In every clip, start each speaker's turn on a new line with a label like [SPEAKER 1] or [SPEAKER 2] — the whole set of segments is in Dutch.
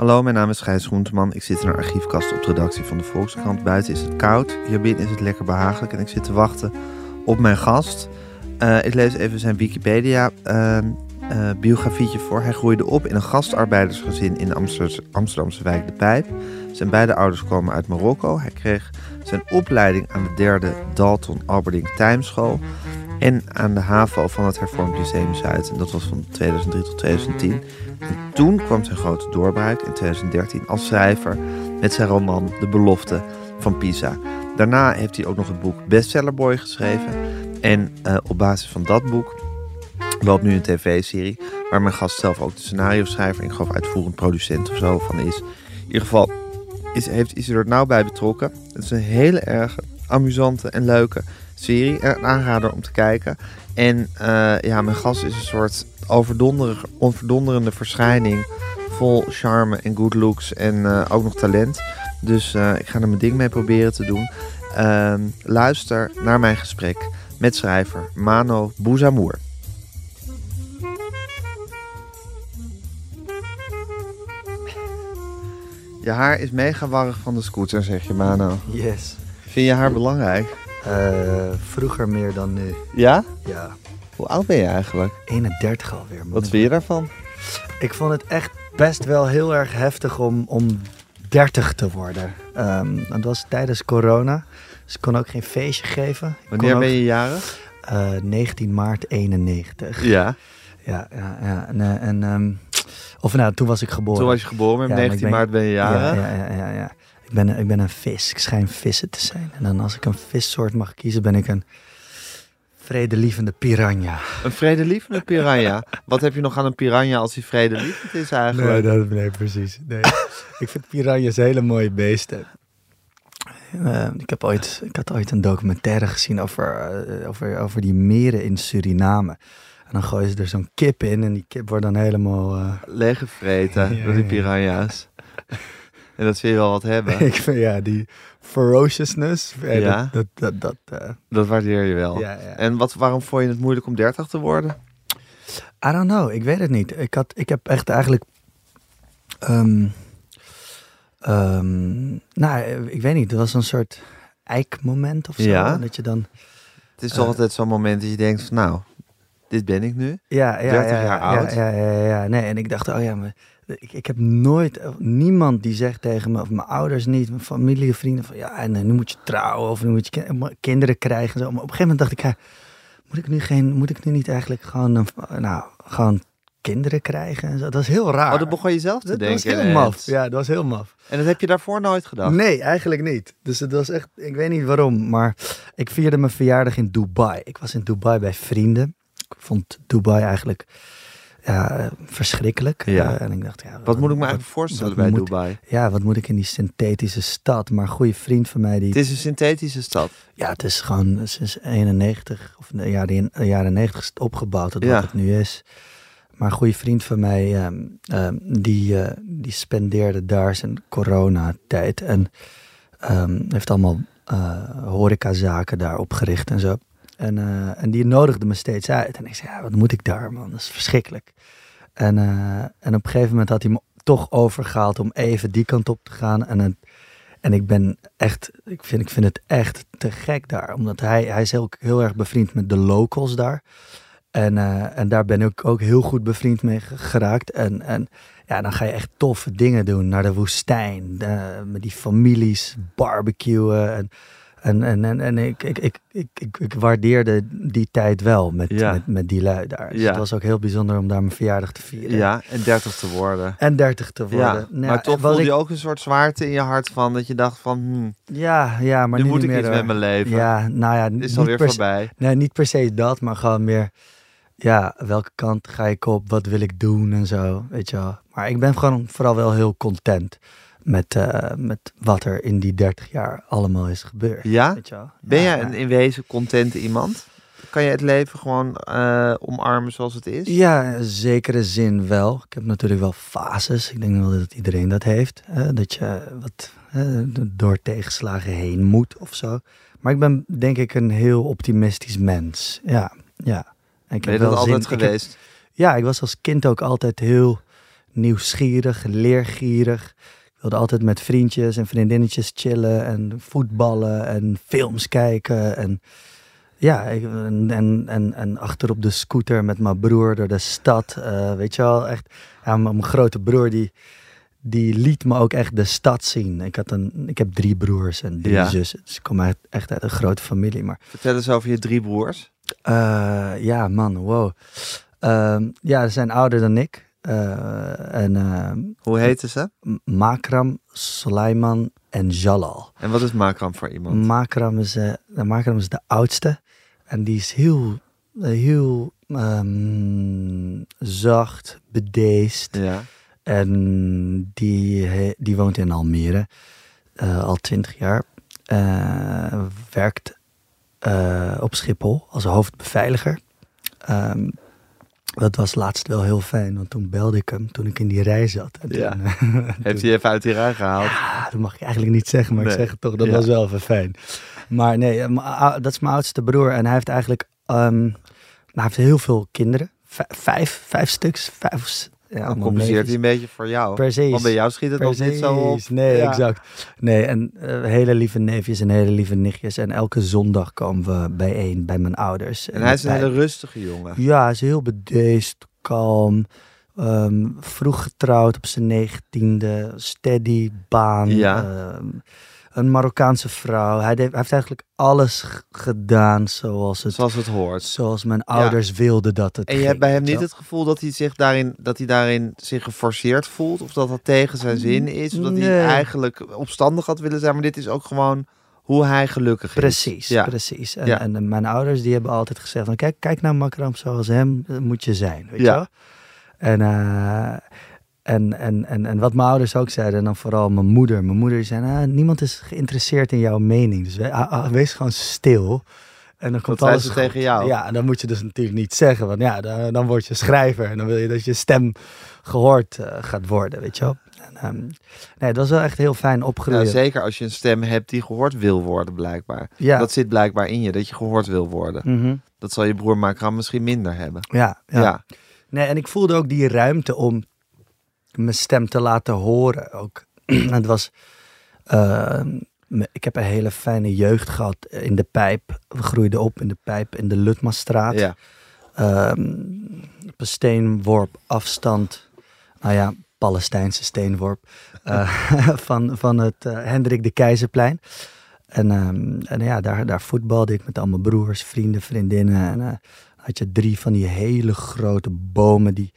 [SPEAKER 1] Hallo, mijn naam is Gijs Groenteman. Ik zit in een archiefkast op de redactie van de Volkskrant. Buiten is het koud, hier binnen is het lekker behagelijk en ik zit te wachten op mijn gast. Eh, ik lees even zijn Wikipedia uh, uh, biografietje voor. Hij groeide op in een gastarbeidersgezin in de Amsterdamse, wijk De Pijp. Zijn beide ouders komen uit Marokko. Hij kreeg zijn opleiding aan de derde Dalton Alberding Tijmschool en aan de HAVO van het Hervormd Lyceum Zuid. En dat was van 2003 tot 2010. En toen kwam zijn grote doorbraak in 2013 als schrijver met zijn roman De Belofte van Pisa. Daarna heeft hij ook nog het boek Bestsellerboy geschreven. En uh, op basis van dat boek loopt nu een tv-serie waar mijn gast zelf ook de scenario schrijver en ik geloof uitvoerend producent of zo van is. In ieder geval is, heeft, is hij er nauw bij betrokken. Het is een hele erg amusante en leuke serie. Een aanrader om te kijken. En uh, ja, mijn gast is een soort onverdonderende verschijning. Vol charme en good looks en uh, ook nog talent. Dus uh, ik ga er mijn ding mee proberen te doen. Ehm, luister naar mijn gesprek met schrijver Mano Bouzamour. Je haar is mega warrig van de scooter, zeg je Mano.
[SPEAKER 2] Yes.
[SPEAKER 1] Vind je haar belangrijk?
[SPEAKER 2] Uh, vroeger meer dan nu.
[SPEAKER 1] Ja?
[SPEAKER 2] Ja.
[SPEAKER 1] Hoe oud ben je eigenlijk?
[SPEAKER 2] 31 alweer.
[SPEAKER 1] Wat vind je daarvan?
[SPEAKER 2] Ik vond het echt best wel heel erg heftig om, om 30 te worden. Um, dat was tijdens corona. Dus ik kon ook geen feestje geven.
[SPEAKER 1] Wanneer ben je jarig?
[SPEAKER 2] Uh, 19 maart 91.
[SPEAKER 1] Ja.
[SPEAKER 2] Ja, ja, ja. En, uh, en um, of nou, toen was ik geboren.
[SPEAKER 1] Toen was je geboren, ja, 19 ben, maart ben je jarig.
[SPEAKER 2] Ja, ja, ja, ja. Ik ben, ik ben een vis. Ik schijn vissen te zijn. En dan als ik een vissoort mag kiezen, ben ik een vredelievende piranha.
[SPEAKER 1] Een vredelievende piranha? Wat heb je nog aan een piranha als hij vredelievend is eigenlijk?
[SPEAKER 2] Nee, dat, nee precies. Nee. ik vind piranha's hele mooie beesten. Uh, ik, heb ooit, ik had ooit een documentaire gezien over, uh, over, over die meren in Suriname. En dan gooien ze er zo'n kip in en die kip wordt dan helemaal... Uh...
[SPEAKER 1] Leeggevreten ja, door die piranha's. En dat wil je wel wat hebben.
[SPEAKER 2] ik vind ja, die ferociousness.
[SPEAKER 1] Ja.
[SPEAKER 2] Dat, dat, dat, dat, uh...
[SPEAKER 1] dat waardeer je wel.
[SPEAKER 2] Ja, ja.
[SPEAKER 1] En wat, waarom vond je het moeilijk om 30 te worden?
[SPEAKER 2] I don't know. Ik weet het niet. Ik, had, ik heb echt eigenlijk. Um, um, nou, ik weet niet. Het was een soort eikmoment of zo.
[SPEAKER 1] Ja.
[SPEAKER 2] Dat je dan.
[SPEAKER 1] Het is toch uh, altijd zo'n moment dat je denkt: van, nou, dit ben ik nu.
[SPEAKER 2] Ja, ja,
[SPEAKER 1] 30
[SPEAKER 2] ja,
[SPEAKER 1] jaar
[SPEAKER 2] ja,
[SPEAKER 1] oud.
[SPEAKER 2] Ja, ja, ja, ja. Nee, en ik dacht: oh ja, maar ik, ik heb nooit, niemand die zegt tegen me, of mijn ouders niet, mijn familie, vrienden, van ja, en nu moet je trouwen of nu moet je kinderen krijgen. Zo. Maar op een gegeven moment dacht ik, ja, moet ik nu geen, moet ik nu niet eigenlijk gewoon, nou, gewoon kinderen krijgen en zo? Dat is heel raar.
[SPEAKER 1] Oh, dat begon je zelf te
[SPEAKER 2] dat,
[SPEAKER 1] denken.
[SPEAKER 2] Dat was heel maf. Ja, dat was heel maf.
[SPEAKER 1] En dat heb je daarvoor nooit gedacht?
[SPEAKER 2] Nee, eigenlijk niet. Dus het was echt, ik weet niet waarom, maar ik vierde mijn verjaardag in Dubai. Ik was in Dubai bij vrienden. Ik vond Dubai eigenlijk ja, verschrikkelijk.
[SPEAKER 1] Ja.
[SPEAKER 2] Uh, en ik dacht, ja,
[SPEAKER 1] wat, wat moet ik me eigenlijk voorstellen bij
[SPEAKER 2] moet,
[SPEAKER 1] Dubai?
[SPEAKER 2] Ja, wat moet ik in die synthetische stad? Maar een goede vriend van mij die...
[SPEAKER 1] Het is een synthetische stad?
[SPEAKER 2] Ja, het is gewoon sinds 91 of de jaren, de jaren 90 is het opgebouwd tot
[SPEAKER 1] ja.
[SPEAKER 2] wat het nu is. Maar een goede vriend van mij, um, um, die, uh, die spendeerde daar zijn coronatijd. En um, heeft allemaal uh, horecazaken daar opgericht en zo. En, uh, en die nodigde me steeds uit. En ik zei, ja, wat moet ik daar, man? Dat is verschrikkelijk. En, uh, en op een gegeven moment had hij me toch overgehaald om even die kant op te gaan. En, en ik ben echt, ik vind, ik vind het echt te gek daar. Omdat hij, hij is heel, heel erg bevriend met de locals daar. En, uh, en daar ben ik ook heel goed bevriend mee geraakt. En, en ja, dan ga je echt toffe dingen doen. Naar de woestijn, met die families, barbecuen en... En, en, en, en ik, ik, ik, ik, ik, waardeerde die tijd wel met,
[SPEAKER 1] ja.
[SPEAKER 2] met, met die lui daar. Dus
[SPEAKER 1] ja.
[SPEAKER 2] het was ook heel bijzonder om daar mijn verjaardag te vieren.
[SPEAKER 1] Ja, en 30 te worden.
[SPEAKER 2] En 30 te worden.
[SPEAKER 1] Ja, nou, maar toch voelde ik... je ook een soort zwaarte in je hart van dat je dacht van... Hmm,
[SPEAKER 2] ja, ja, maar
[SPEAKER 1] nu
[SPEAKER 2] nu
[SPEAKER 1] moet ik iets
[SPEAKER 2] door.
[SPEAKER 1] met mijn leven.
[SPEAKER 2] Ja, nou ja.
[SPEAKER 1] Is alweer voorbij.
[SPEAKER 2] Nee, niet per se dat, maar gewoon meer... Ja, welke kant ga ik op? Wat wil ik doen en zo, weet je wel. Maar ik ben gewoon vooral wel heel content. Met, eh, met wat er in die 30 jaar allemaal is gebeurd.
[SPEAKER 1] Ja?
[SPEAKER 2] Weet je wel?
[SPEAKER 1] Ben jij
[SPEAKER 2] ja.
[SPEAKER 1] een in wezen content iemand? Kan je het leven gewoon eh, omarmen zoals het is?
[SPEAKER 2] Ja, in zekere zin wel. Ik heb natuurlijk wel fases. Ik denk wel dat iedereen dat heeft. Hè? Dat je wat hè, door tegenslagen heen moet of zo. Maar ik ben denk ik een heel optimistisch mens. Ja, ja. Ik
[SPEAKER 1] Ben je
[SPEAKER 2] heb
[SPEAKER 1] dat
[SPEAKER 2] zin-
[SPEAKER 1] altijd
[SPEAKER 2] ik heb-
[SPEAKER 1] geweest?
[SPEAKER 2] ja, ik was als kind ook altijd heel nieuwsgierig, leergierig. Ik wilde altijd met vriendjes en vriendinnetjes chillen en voetballen en films kijken. En ja, en, en, en, en achter op de scooter met mijn broer door de stad. eh, weet je wel, echt. Ja, mijn grote broer die, die liet me ook echt de stad zien. Ik, had een, ik heb drie broers en drie
[SPEAKER 1] Ja.
[SPEAKER 2] zussen. Dus ik kom uit, echt uit een grote familie. Maar
[SPEAKER 1] Vertel eens over je drie broers.
[SPEAKER 2] eh, ja, man, wow. Ehm, ja, ze zijn ouder dan ik. Eh, en ehm,
[SPEAKER 1] Hoe heten ze?
[SPEAKER 2] Makram, Sulaiman en Jalal.
[SPEAKER 1] En wat is Makram voor iemand?
[SPEAKER 2] Makram is, eh, de Makram is de oudste. En die is heel, heel ehm, zacht, bedeesd.
[SPEAKER 1] ja.
[SPEAKER 2] En die, die woont in Almere al twintig jaar. Werkt op Schiphol als hoofdbeveiliger. Ehm, dat was laatst wel heel fijn, want toen belde ik hem toen ik in die rij zat. En
[SPEAKER 1] Ja.
[SPEAKER 2] toen, eh,
[SPEAKER 1] Heeft hij even uit die rui gehaald?
[SPEAKER 2] Ah, dat mag ik eigenlijk niet zeggen, maar
[SPEAKER 1] Nee.
[SPEAKER 2] ik zeg het toch. Dat
[SPEAKER 1] Ja.
[SPEAKER 2] was wel even fijn. Maar nee, eh, ou- dat is mijn oudste broer. En hij heeft eigenlijk ehm, hij heeft heel veel kinderen. Vijf, vijf stuks. Vijf, ja,
[SPEAKER 1] Dan compenseert hij een beetje voor jou.
[SPEAKER 2] Precies.
[SPEAKER 1] Want bij jou schiet het nog niet zo op.
[SPEAKER 2] Nee,
[SPEAKER 1] Ja.
[SPEAKER 2] exact. Nee, en eh, hele lieve neefjes en hele lieve nichtjes. En elke zondag komen we bijeen bij mijn ouders.
[SPEAKER 1] En hij is een
[SPEAKER 2] bij-
[SPEAKER 1] hele rustige jongen.
[SPEAKER 2] ja, hij is heel bedeesd, kalm. ehm, vroeg getrouwd op zijn negentiende. Steady baan.
[SPEAKER 1] Ja.
[SPEAKER 2] ehm, een Marokkaanse vrouw. Hij, deed- hij heeft eigenlijk alles gedaan zoals, het,
[SPEAKER 1] Zoals het hoort.
[SPEAKER 2] zoals mijn ouders wilden dat het
[SPEAKER 1] En je
[SPEAKER 2] ging,
[SPEAKER 1] hebt bij hem niet het gevoel dat hij zich daarin, dat hij daarin zich geforceerd voelt? Of dat dat tegen zijn zin is? Of dat hij eigenlijk opstandig had willen zijn? Maar dit is ook gewoon hoe hij gelukkig is.
[SPEAKER 2] Precies,
[SPEAKER 1] Ja.
[SPEAKER 2] precies. En,
[SPEAKER 1] Ja.
[SPEAKER 2] en mijn ouders die hebben altijd gezegd van kijk, kijk naar Makram zoals hem eh, moet je zijn, weet je wel? En, eh, en, en, en, en wat mijn ouders ook zeiden, en dan vooral mijn moeder. Mijn moeder zei, ah, niemand is geïnteresseerd in jouw mening, dus we- ah, wees gewoon stil. En dan komt alles
[SPEAKER 1] tegen jou?
[SPEAKER 2] Ja, en dan moet je dus natuurlijk niet zeggen, want ja, dan, dan word je schrijver en dan wil je dat je stem gehoord eh, gaat worden, weet je wel? En, ehm, nee, dat was wel echt heel fijn
[SPEAKER 1] Ja,
[SPEAKER 2] opgroeien.
[SPEAKER 1] zeker als je een stem hebt die gehoord wil worden, blijkbaar.
[SPEAKER 2] Ja.
[SPEAKER 1] Dat zit blijkbaar in je, dat je gehoord wil worden.
[SPEAKER 2] Mhm.
[SPEAKER 1] Dat zal je broer Makram misschien minder hebben.
[SPEAKER 2] ja, ja.
[SPEAKER 1] Ja.
[SPEAKER 2] Nee, en ik voelde ook die ruimte om mijn stem te laten horen ook. het was... eh, me- ik heb een hele fijne jeugd gehad in de pijp. We groeiden op in de pijp in de Lutmasstraat.
[SPEAKER 1] ja.
[SPEAKER 2] Ehm, op een steenworp afstand. Nou ja, Palestijnse steenworp. eh, van, van het eh, Hendrik de Keizerplein. En, ehm, en ja, daar, daar voetbalde ik met al mijn broers, vrienden, vriendinnen. En eh, had je drie van die hele grote bomen die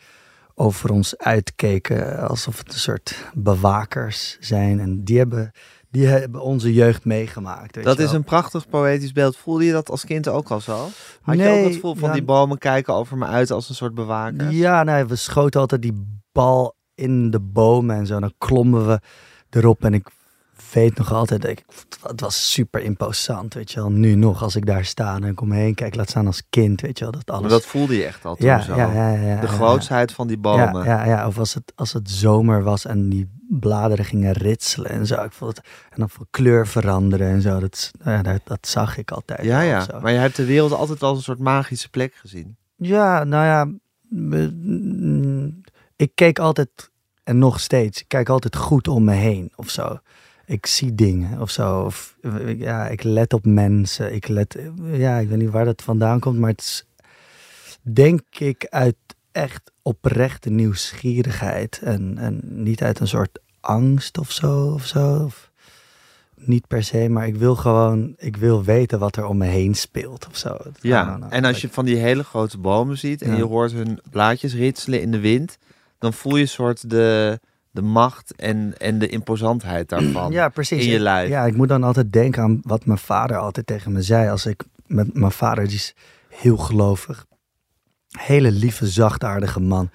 [SPEAKER 2] over ons uitkeken. Alsof het een soort bewakers zijn. En die hebben, die hebben onze jeugd meegemaakt. weet
[SPEAKER 1] Dat is
[SPEAKER 2] wel.
[SPEAKER 1] een prachtig poëtisch beeld. Voelde je dat als kind ook al zo? Had je ook
[SPEAKER 2] Nee,
[SPEAKER 1] het gevoel van die bomen kijken over me uit als een soort bewaker?
[SPEAKER 2] Ja, nee, we schoten altijd die bal in de bomen en zo. Dan klommen we erop en ik weet nog altijd, ik, het was super imposant, weet je wel. Nu nog, als ik daar sta en ik om me heen kijk, laat staan als kind, weet je wel. Dat alles...
[SPEAKER 1] Maar dat voelde je echt al toen
[SPEAKER 2] ja,
[SPEAKER 1] zo.
[SPEAKER 2] ja, ja, ja,
[SPEAKER 1] De grootsheid van die bomen.
[SPEAKER 2] Ja, ja, ja, of als het, als het zomer was en die bladeren gingen ritselen en zo. Ik vond het, en dan van kleur veranderen en zo. Dat, ja, dat, dat zag ik altijd.
[SPEAKER 1] Ja, ja.
[SPEAKER 2] zo.
[SPEAKER 1] Maar je hebt de wereld altijd als een soort magische plek gezien.
[SPEAKER 2] Ja, nou ja, mm, ik keek altijd, en nog steeds, ik kijk altijd goed om me heen of zo. Ik zie dingen of zo. Of, ja, ik let op mensen. Ik let, ja, ik weet niet waar dat vandaan komt, maar het is, denk ik, uit echt oprechte nieuwsgierigheid. En, en niet uit een soort angst of zo. Of zo. Of, niet per se, maar ik wil gewoon, ik wil weten wat er om me heen speelt of zo.
[SPEAKER 1] Ja, en als je van die hele grote bomen ziet en
[SPEAKER 2] Ja.
[SPEAKER 1] je hoort hun blaadjes ritselen in de wind, dan voel je een soort de, de macht en, en de imposantheid daarvan.
[SPEAKER 2] Ja, precies.
[SPEAKER 1] in je lijf.
[SPEAKER 2] Ja, ik moet dan altijd denken aan wat mijn vader altijd tegen me zei. Als ik met mijn vader, die is heel gelovig. Hele lieve, zachtaardige man.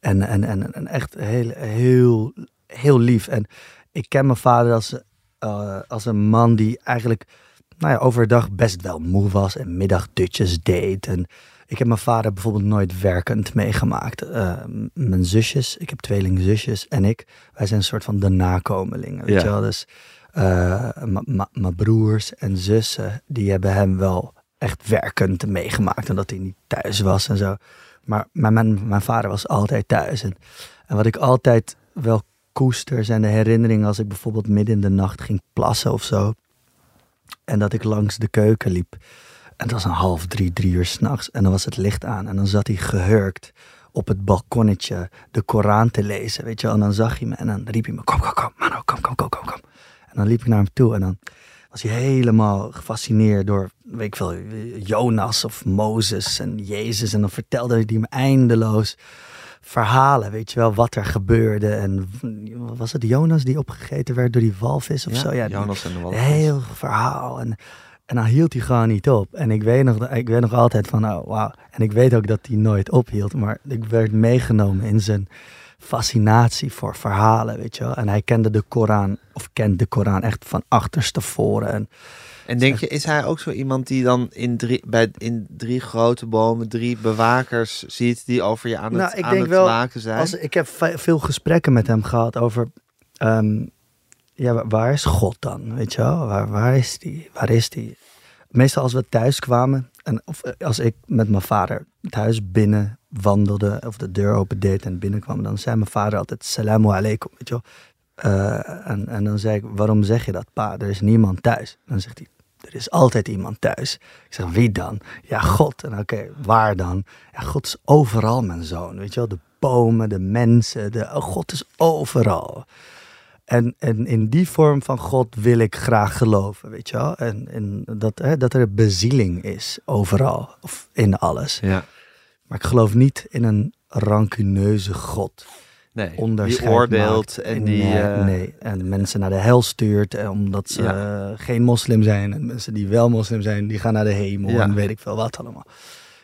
[SPEAKER 2] En, en, en, en echt heel, heel, heel lief. En ik ken mijn vader als, uh, als een man die eigenlijk nou ja, overdag best wel moe was en middagdutjes deed. En ik heb mijn vader bijvoorbeeld nooit werkend meegemaakt. Uh, mijn zusjes, ik heb tweelingzusjes en ik, wij zijn een soort van de nakomelingen. Weet je wel? Dus uh, mijn broers en zussen, die hebben hem wel echt werkend meegemaakt. En dat hij niet thuis was en zo. Maar, mijn, mijn vader was altijd thuis. En, en wat ik altijd wel koester zijn de herinneringen als ik bijvoorbeeld midden in de nacht ging plassen of zo. En dat ik langs de keuken liep. En het was een half drie, drie uur s'nachts. En dan was het licht aan. En dan zat hij gehurkt op het balkonnetje de Koran te lezen. Weet je wel. En dan zag hij me en dan riep hij me: Kom, kom, kom, Mano, kom, kom, kom, kom, kom. En dan liep ik naar hem toe. En dan was hij helemaal gefascineerd door, weet ik veel, Jonas of Mozes en Jezus. En dan vertelde hij me eindeloos verhalen, weet je wel, wat er gebeurde. En was het Jonas die opgegeten werd door die walvis of
[SPEAKER 1] ja,
[SPEAKER 2] zo?
[SPEAKER 1] Ja, Jonas en de walvis.
[SPEAKER 2] Heel verhaal. En, en dan hield hij gewoon niet op. En ik weet nog, ik weet nog altijd van, oh wauw. En ik weet ook dat hij nooit ophield, maar ik werd meegenomen in zijn fascinatie voor verhalen, weet je wel. En hij kende de Koran, of kent de Koran echt van achterstevoren. En,
[SPEAKER 1] en denk je, is hij ook zo iemand die dan in drie, bij, in drie grote bomen drie bewakers ziet die over je aan het, nou, ik aan denk het wel, waken zijn?
[SPEAKER 2] Als, ik heb veel gesprekken met hem gehad over, um, ja, waar is God dan? Weet je wel, waar, waar is die? Waar is die? Meestal als we thuis kwamen, en of eh, als ik met mijn vader thuis binnen wandelde, of de deur open deed en binnenkwam, dan zei mijn vader altijd, salamu alaikum, weet je wel. Uh, en, en dan zei ik, waarom zeg je dat, pa? Er is niemand thuis. Dan zegt hij, er is altijd iemand thuis. Ik zeg, wie dan? Ja, God. En oké, waar dan? Ja, God is overal, mijn zoon. Weet je wel, de bomen, de mensen, de, oh, God is overal. En, en in die vorm van God wil ik graag geloven, weet je wel. En, en dat, hè, dat er bezieling is overal, of in alles.
[SPEAKER 1] Ja.
[SPEAKER 2] Maar ik geloof niet in een rancuneuze God.
[SPEAKER 1] Nee, die oordeelt en die...
[SPEAKER 2] Nee, uh... nee, en mensen naar de hel stuurt eh, omdat ze uh, geen moslim zijn. En mensen die wel moslim zijn, die gaan naar de hemel ja. en weet ik veel wat allemaal.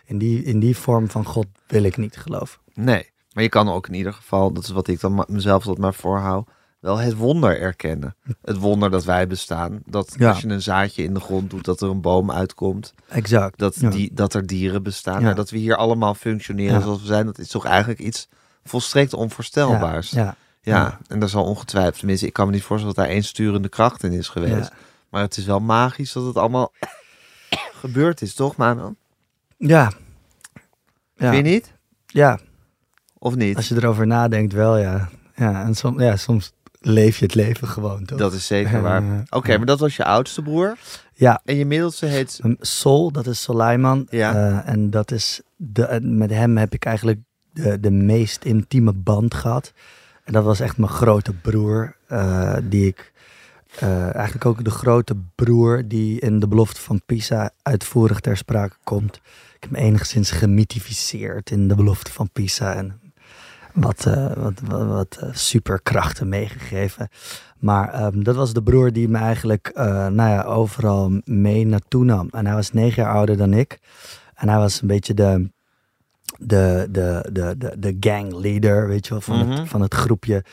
[SPEAKER 2] In die, in die vorm van God wil ik niet geloven.
[SPEAKER 1] Nee, maar je kan ook in ieder geval, dat is wat ik dan mezelf tot maar voorhoud, wel het wonder erkennen. Het wonder dat wij bestaan. Dat als je een zaadje in de grond doet, dat er een boom uitkomt.
[SPEAKER 2] Exact.
[SPEAKER 1] Dat, die, dat er dieren bestaan. Nou, dat we hier allemaal functioneren zoals we zijn. Dat is toch eigenlijk iets volstrekt onvoorstelbaars.
[SPEAKER 2] Ja.
[SPEAKER 1] Ja, en dat zal ongetwijfeld. Tenminste, ik kan me niet voorstellen dat daar één sturende kracht in is geweest. Maar het is wel magisch dat het allemaal gebeurd is, toch, Mano?
[SPEAKER 2] Ja.
[SPEAKER 1] ja. Vind je niet?
[SPEAKER 2] Ja.
[SPEAKER 1] Of niet?
[SPEAKER 2] Als je erover nadenkt, wel ja. Ja, en som, ja, soms leef je het leven gewoon, toch?
[SPEAKER 1] Dat is zeker waar. Oké, maar dat was je oudste broer?
[SPEAKER 2] Ja.
[SPEAKER 1] En je middelste heet?
[SPEAKER 2] Sol, dat is Soleiman.
[SPEAKER 1] Ja.
[SPEAKER 2] Uh, en dat is de, met hem heb ik eigenlijk de, de meest intieme band gehad. En dat was echt mijn grote broer, uh, die ik... Eigenlijk ook de grote broer die in de belofte van Pisa uitvoerig ter sprake komt. Ik heb hem enigszins gemythificeerd in de belofte van Pisa. En wat, uh, wat, wat, wat uh, superkrachten meegegeven. Maar um, dat was de broer die me eigenlijk uh, nou ja, overal mee naartoe nam. En hij was negen jaar ouder dan ik. En hij was een beetje de, de, de, de, de, de gangleader, weet je wel, van, mm -hmm. het, van het groepje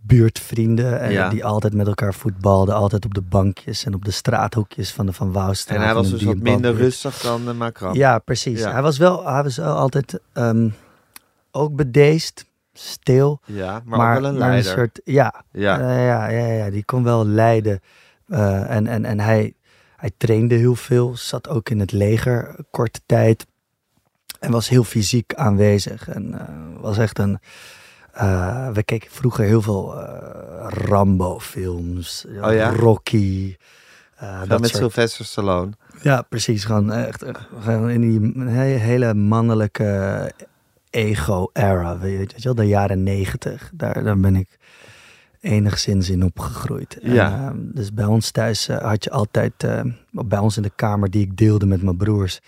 [SPEAKER 2] buurtvrienden. En
[SPEAKER 1] ja.
[SPEAKER 2] Die altijd met elkaar voetbalden. Altijd op de bankjes en op de straathoekjes van de Van Wouwstraat.
[SPEAKER 1] En hij was dus wat minder rustig dan de Macron.
[SPEAKER 2] Ja, precies. Ja. Hij was wel, hij was wel altijd um, ook bedeesd stil.
[SPEAKER 1] Ja, maar, wel een leider.
[SPEAKER 2] Een soort, ja,
[SPEAKER 1] ja.
[SPEAKER 2] Uh, ja, ja, ja, die kon wel leiden. Uh, en en, en hij, hij trainde heel veel, zat ook in het leger korte tijd. En was heel fysiek aanwezig. En uh, was echt een... we keken vroeger heel veel Rambo-films.
[SPEAKER 1] Oh, ja?
[SPEAKER 2] Rocky.
[SPEAKER 1] dat met soort... Sylvester Stallone.
[SPEAKER 2] Ja, precies. Gewoon echt gewoon in die hele mannelijke ego-era, weet je wel, de jaren negentig. Daar, daar ben ik enigszins in opgegroeid.
[SPEAKER 1] Ja.
[SPEAKER 2] Uh, dus bij ons thuis uh, had je altijd, uh, bij ons in de kamer die ik deelde met mijn broers,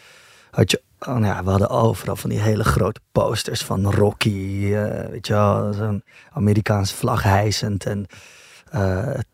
[SPEAKER 2] had je, oh, nou ja, we hadden overal van die hele grote posters van Rocky, eh, weet je wel, zo'n Amerikaans vlag hijsend en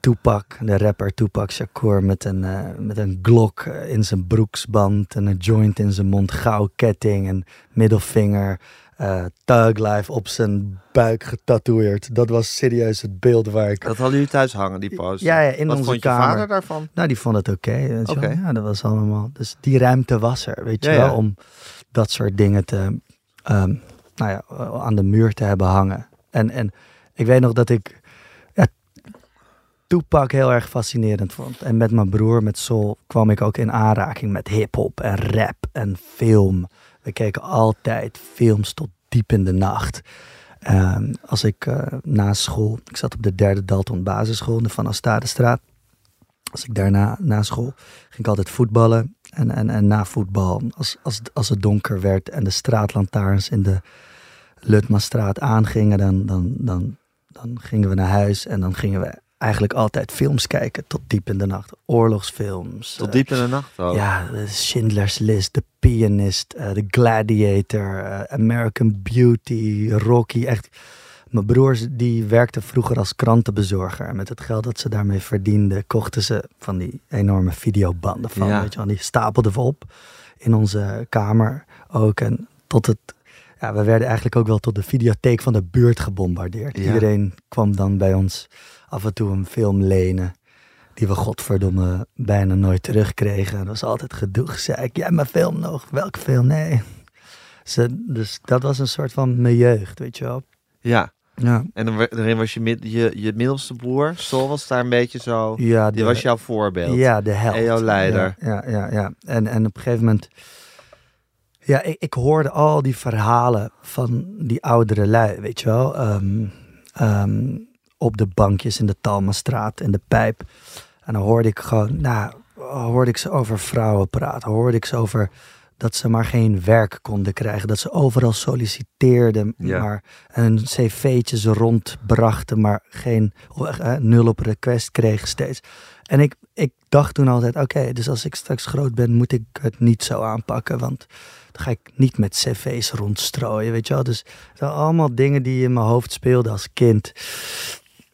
[SPEAKER 2] Tupac, de rapper Tupac Shakur met een, met een glok in zijn broeksband en een joint in zijn mond, ketting en middelvinger. Eh Thug Life op zijn buik getatoeëerd. Dat was serieus het beeld waar ik...
[SPEAKER 1] Dat hadden jullie thuis hangen, die poster.
[SPEAKER 2] Ja, ja, in
[SPEAKER 1] Wat
[SPEAKER 2] onze
[SPEAKER 1] vond je vader daarvan?
[SPEAKER 2] Nou, die vond het oké.
[SPEAKER 1] Oké.
[SPEAKER 2] Ja, dat was allemaal. Dus die ruimte was er, weet je wel,
[SPEAKER 1] ja.
[SPEAKER 2] om dat soort dingen te, ehm, nou ja, aan de muur te hebben hangen. En, en ik weet nog dat ik ja, Tupac heel erg fascinerend vond. En met mijn broer, met Sol, kwam ik ook in aanraking met hip-hop en rap en film. We keken altijd films tot diep in de nacht. Ehm, als ik eh, na school, ik zat op de derde Dalton basisschool in de Van Astadestraat. Als ik daarna na school ging ik altijd voetballen. En, en, en na voetbal, als, als, als het donker werd en de straatlantaarns in de Lutmastraat aangingen, dan, dan, dan, dan gingen we naar huis en dan gingen we eigenlijk altijd films kijken tot diep in de nacht. Oorlogsfilms.
[SPEAKER 1] Tot diep in de nacht ook.
[SPEAKER 2] ja, de Schindler's List, The Pianist, eh, The Gladiator, eh, American Beauty, Rocky. Echt. Mijn broers die werkten vroeger als krantenbezorger. En met het geld dat ze daarmee verdienden, kochten ze van die enorme videobanden van.
[SPEAKER 1] Ja.
[SPEAKER 2] Weet je wel, die stapelden we op in onze kamer ook. En tot het, ja, we werden eigenlijk ook wel tot de videotheek van de buurt gebombardeerd.
[SPEAKER 1] Ja.
[SPEAKER 2] Iedereen kwam dan bij ons af en toe een film lenen die we godverdomme bijna nooit terugkregen. Dat was altijd gedoe, gezeik. Jij mijn film nog? Welke film? Nee. Ze, dus dat was een soort van mijn jeugd, weet je wel.
[SPEAKER 1] Ja.
[SPEAKER 2] Ja,
[SPEAKER 1] En dan, daarin was je, je, je middelste broer, Sol, was daar een beetje zo...
[SPEAKER 2] ja,
[SPEAKER 1] Die was jouw voorbeeld.
[SPEAKER 2] Ja, de held.
[SPEAKER 1] En jouw leider.
[SPEAKER 2] Ja, ja, ja. ja. En, en op een gegeven moment... Ja, ik, ik hoorde al die verhalen van die oudere lui, weet je wel. Ehm, op de bankjes in de Talmastraat in de pijp. En dan hoorde ik gewoon, nou, hoorde ik ze over vrouwen praten. Hoorde ik ze over dat ze maar geen werk konden krijgen. Dat ze overal solliciteerden,
[SPEAKER 1] Ja.
[SPEAKER 2] maar hun cv'tjes rondbrachten, maar geen eh, nul op request kregen steeds. En ik, ik dacht toen altijd, oké, dus als ik straks groot ben, moet ik het niet zo aanpakken. Want dan ga ik niet met cv's rondstrooien, weet je wel. Dus het zijn allemaal dingen die in mijn hoofd speelden als kind.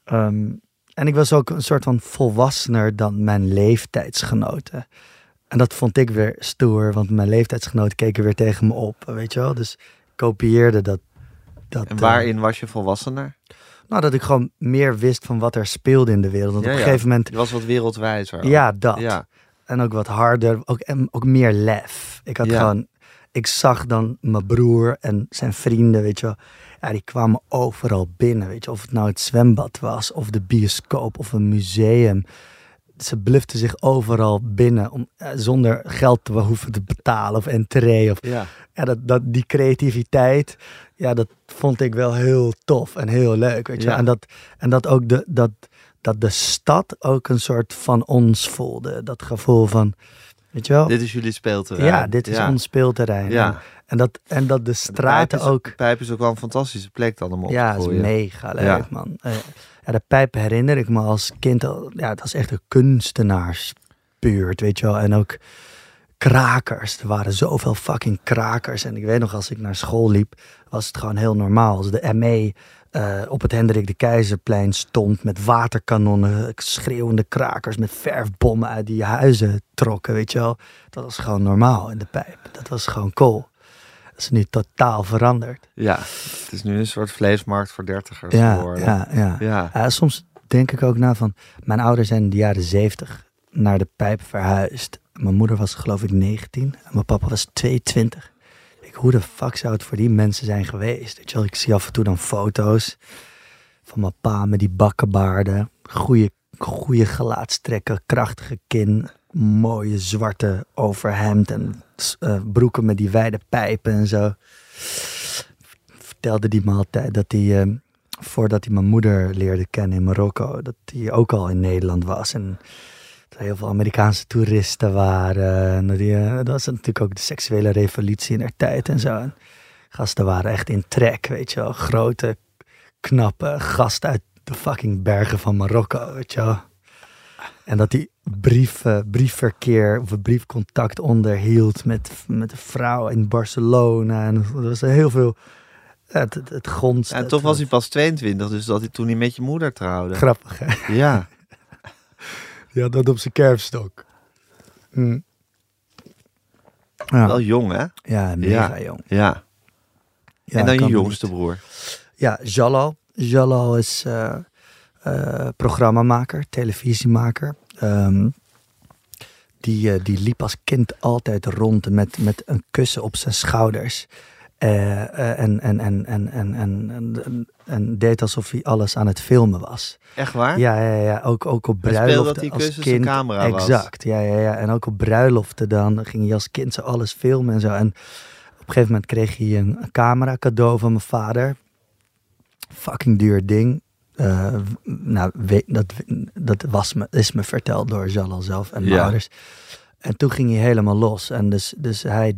[SPEAKER 2] Ehm, en ik was ook een soort van volwassener dan mijn leeftijdsgenoten. En dat vond ik weer stoer, want mijn leeftijdsgenoten keken weer tegen me op, weet je wel. Dus ik kopieerde dat. dat
[SPEAKER 1] En
[SPEAKER 2] eh,
[SPEAKER 1] waarin was je volwassener?
[SPEAKER 2] nou, dat ik gewoon meer wist van wat er speelde in de wereld. Want
[SPEAKER 1] Ja,
[SPEAKER 2] op een
[SPEAKER 1] ja.
[SPEAKER 2] gegeven moment,
[SPEAKER 1] Je was wat wereldwijzer.
[SPEAKER 2] ja, dat.
[SPEAKER 1] Ja.
[SPEAKER 2] En ook wat harder, ook, en ook meer lef. Ik had gewoon, ik zag dan mijn broer en zijn vrienden, weet je wel. Ja, die kwamen overal binnen, weet je. Of het nou het zwembad was, of de bioscoop, of een museum. Ze bluften zich overal binnen, om, eh, zonder geld te hoeven te betalen of entree. Of,
[SPEAKER 1] Ja.
[SPEAKER 2] ja, dat, dat, die creativiteit, ja, dat vond ik wel heel tof en heel leuk, weet je.
[SPEAKER 1] Ja.
[SPEAKER 2] En, dat, en dat ook de, dat, dat de stad ook een soort van ons voelde. Dat gevoel van, weet je wel,
[SPEAKER 1] Dit is jullie speelterrein.
[SPEAKER 2] ja, dit is
[SPEAKER 1] ja.
[SPEAKER 2] ons speelterrein.
[SPEAKER 1] Ja.
[SPEAKER 2] En, en dat, en dat de
[SPEAKER 1] De
[SPEAKER 2] straten
[SPEAKER 1] Pijp is,
[SPEAKER 2] ook...
[SPEAKER 1] de Pijp is ook wel een fantastische plek dan om op
[SPEAKER 2] Ja,
[SPEAKER 1] te
[SPEAKER 2] is mega leuk,
[SPEAKER 1] Ja.
[SPEAKER 2] man. Eh, ja, de pijp herinner ik me als kind al. Ja, het was echt een kunstenaarsbuurt, weet je wel. En ook krakers. Er waren zoveel fucking krakers. En ik weet nog, als ik naar school liep, was het gewoon heel normaal. Als de ME eh, op het Hendrik de Keizerplein stond met waterkanonnen, schreeuwende krakers met verfbommen uit die huizen trokken, weet je wel. Dat was gewoon normaal in de pijp. Dat was gewoon cool. Dat is nu totaal veranderd.
[SPEAKER 1] Ja, het is nu een soort vleesmarkt voor dertigers
[SPEAKER 2] Ja,
[SPEAKER 1] geworden.
[SPEAKER 2] ja, ja.
[SPEAKER 1] Ja.
[SPEAKER 2] Ja, soms denk ik ook na van, mijn ouders zijn in de jaren zeventig naar de pijp verhuisd. Mijn moeder was geloof ik 19 en mijn papa was 22. Hoe de fuck zou het voor die mensen zijn geweest? Weet je ik zie af en toe dan foto's van mijn pa met die bakkenbaarden. Goede, goede gelaatstrekken, krachtige kin, mooie zwarte overhemd en eh, broeken met die wijde pijpen en zo. Vertelde die me altijd dat hij, eh, voordat hij mijn moeder leerde kennen in Marokko, dat hij ook al in Nederland was. En dat heel veel Amerikaanse toeristen waren. En dat, die, eh, dat was natuurlijk ook de seksuele revolutie in der tijd en zo. En gasten waren echt in trek, weet je wel. Grote, knappe gasten uit de fucking bergen van Marokko, weet je wel. En dat hij brief, eh, briefverkeer of briefcontact onderhield met, met een vrouw in Barcelona. En er was heel veel. Het, het, het gonst.
[SPEAKER 1] En toch was hij pas 22, dus dat hij toen hij met je moeder trouwde.
[SPEAKER 2] Grappig, hè?
[SPEAKER 1] Ja.
[SPEAKER 2] Had dat op zijn kerfstok. Hm. Ja,
[SPEAKER 1] Wel jong, hè?
[SPEAKER 2] ja mega
[SPEAKER 1] Ja.
[SPEAKER 2] jong.
[SPEAKER 1] Ja.
[SPEAKER 2] Ja,
[SPEAKER 1] en dan je jongste
[SPEAKER 2] niet.
[SPEAKER 1] broer.
[SPEAKER 2] Ja, Jalal. Jalal is eh, eh, programmamaker, televisiemaker. Ehm, die, eh, die liep als kind altijd rond met, met een kussen op zijn schouders. Eh, eh, en, en, en, en, en, en, en, deed alsof hij alles aan het filmen was.
[SPEAKER 1] Echt waar?
[SPEAKER 2] Ja, ja, ja. Ook, ook op bruiloften als kind.
[SPEAKER 1] camera
[SPEAKER 2] exact, ja, ja, ja. En ook op bruiloften dan ging hij als kind zo alles filmen en zo. En op een gegeven moment kreeg hij een camera cadeau van mijn vader. Fucking duur ding. Eh, nou, dat, dat was me, is me verteld door Jalal zelf en mijn ouders. En toen ging hij helemaal los. En dus, dus hij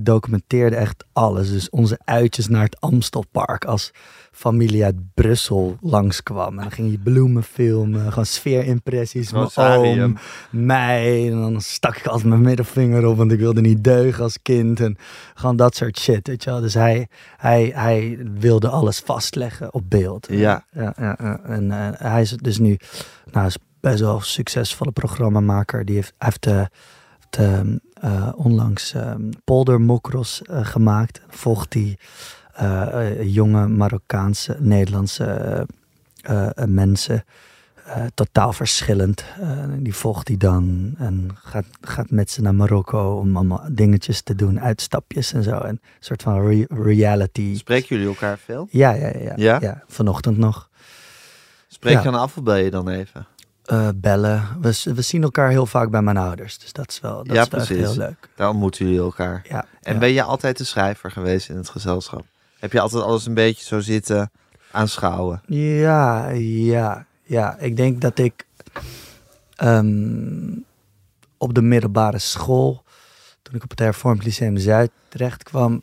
[SPEAKER 2] documenteerde echt alles. Dus onze uitjes naar het Amstelpark als familie uit Brussel langskwam. En dan ging hij bloemen filmen, gewoon sfeerimpressies. Mijn oom, mij. En dan stak ik altijd mijn middelvinger op, want ik wilde niet deugen als kind. En gewoon dat soort shit, weet je wel. Dus hij, hij, hij wilde alles vastleggen op beeld.
[SPEAKER 1] Ja.
[SPEAKER 2] ja, ja, ja. En eh, hij is dus nu, nou, is best wel succesvolle programmamaker. Die heeft, heeft eh, ehm, eh, onlangs ehm poldermokros eh, gemaakt. Volgt die jonge Marokkaanse, Nederlandse mensen. totaal verschillend. Die volgt hij dan en gaat, gaat met ze naar Marokko om allemaal dingetjes te doen, uitstapjes en zo. En een soort van re- reality.
[SPEAKER 1] Spreken jullie elkaar veel?
[SPEAKER 2] Ja, ja, ja, ja,
[SPEAKER 1] Ja?
[SPEAKER 2] Vanochtend nog.
[SPEAKER 1] Spreek
[SPEAKER 2] Ja.
[SPEAKER 1] je dan af of bel je dan even?
[SPEAKER 2] Eh, bellen. We, we zien elkaar heel vaak bij mijn ouders. Dus dat is wel, dat
[SPEAKER 1] Ja,
[SPEAKER 2] is wel
[SPEAKER 1] precies.
[SPEAKER 2] heel leuk.
[SPEAKER 1] Daar ontmoeten jullie elkaar.
[SPEAKER 2] Ja,
[SPEAKER 1] En
[SPEAKER 2] ja.
[SPEAKER 1] ben je altijd de schrijver geweest in het gezelschap? Heb je altijd alles een beetje zo zitten aanschouwen?
[SPEAKER 2] Ja, ja, ja. Ik denk dat ik ehm, op de middelbare school, toen ik op het Hervormd Lyceum Zuid terecht kwam,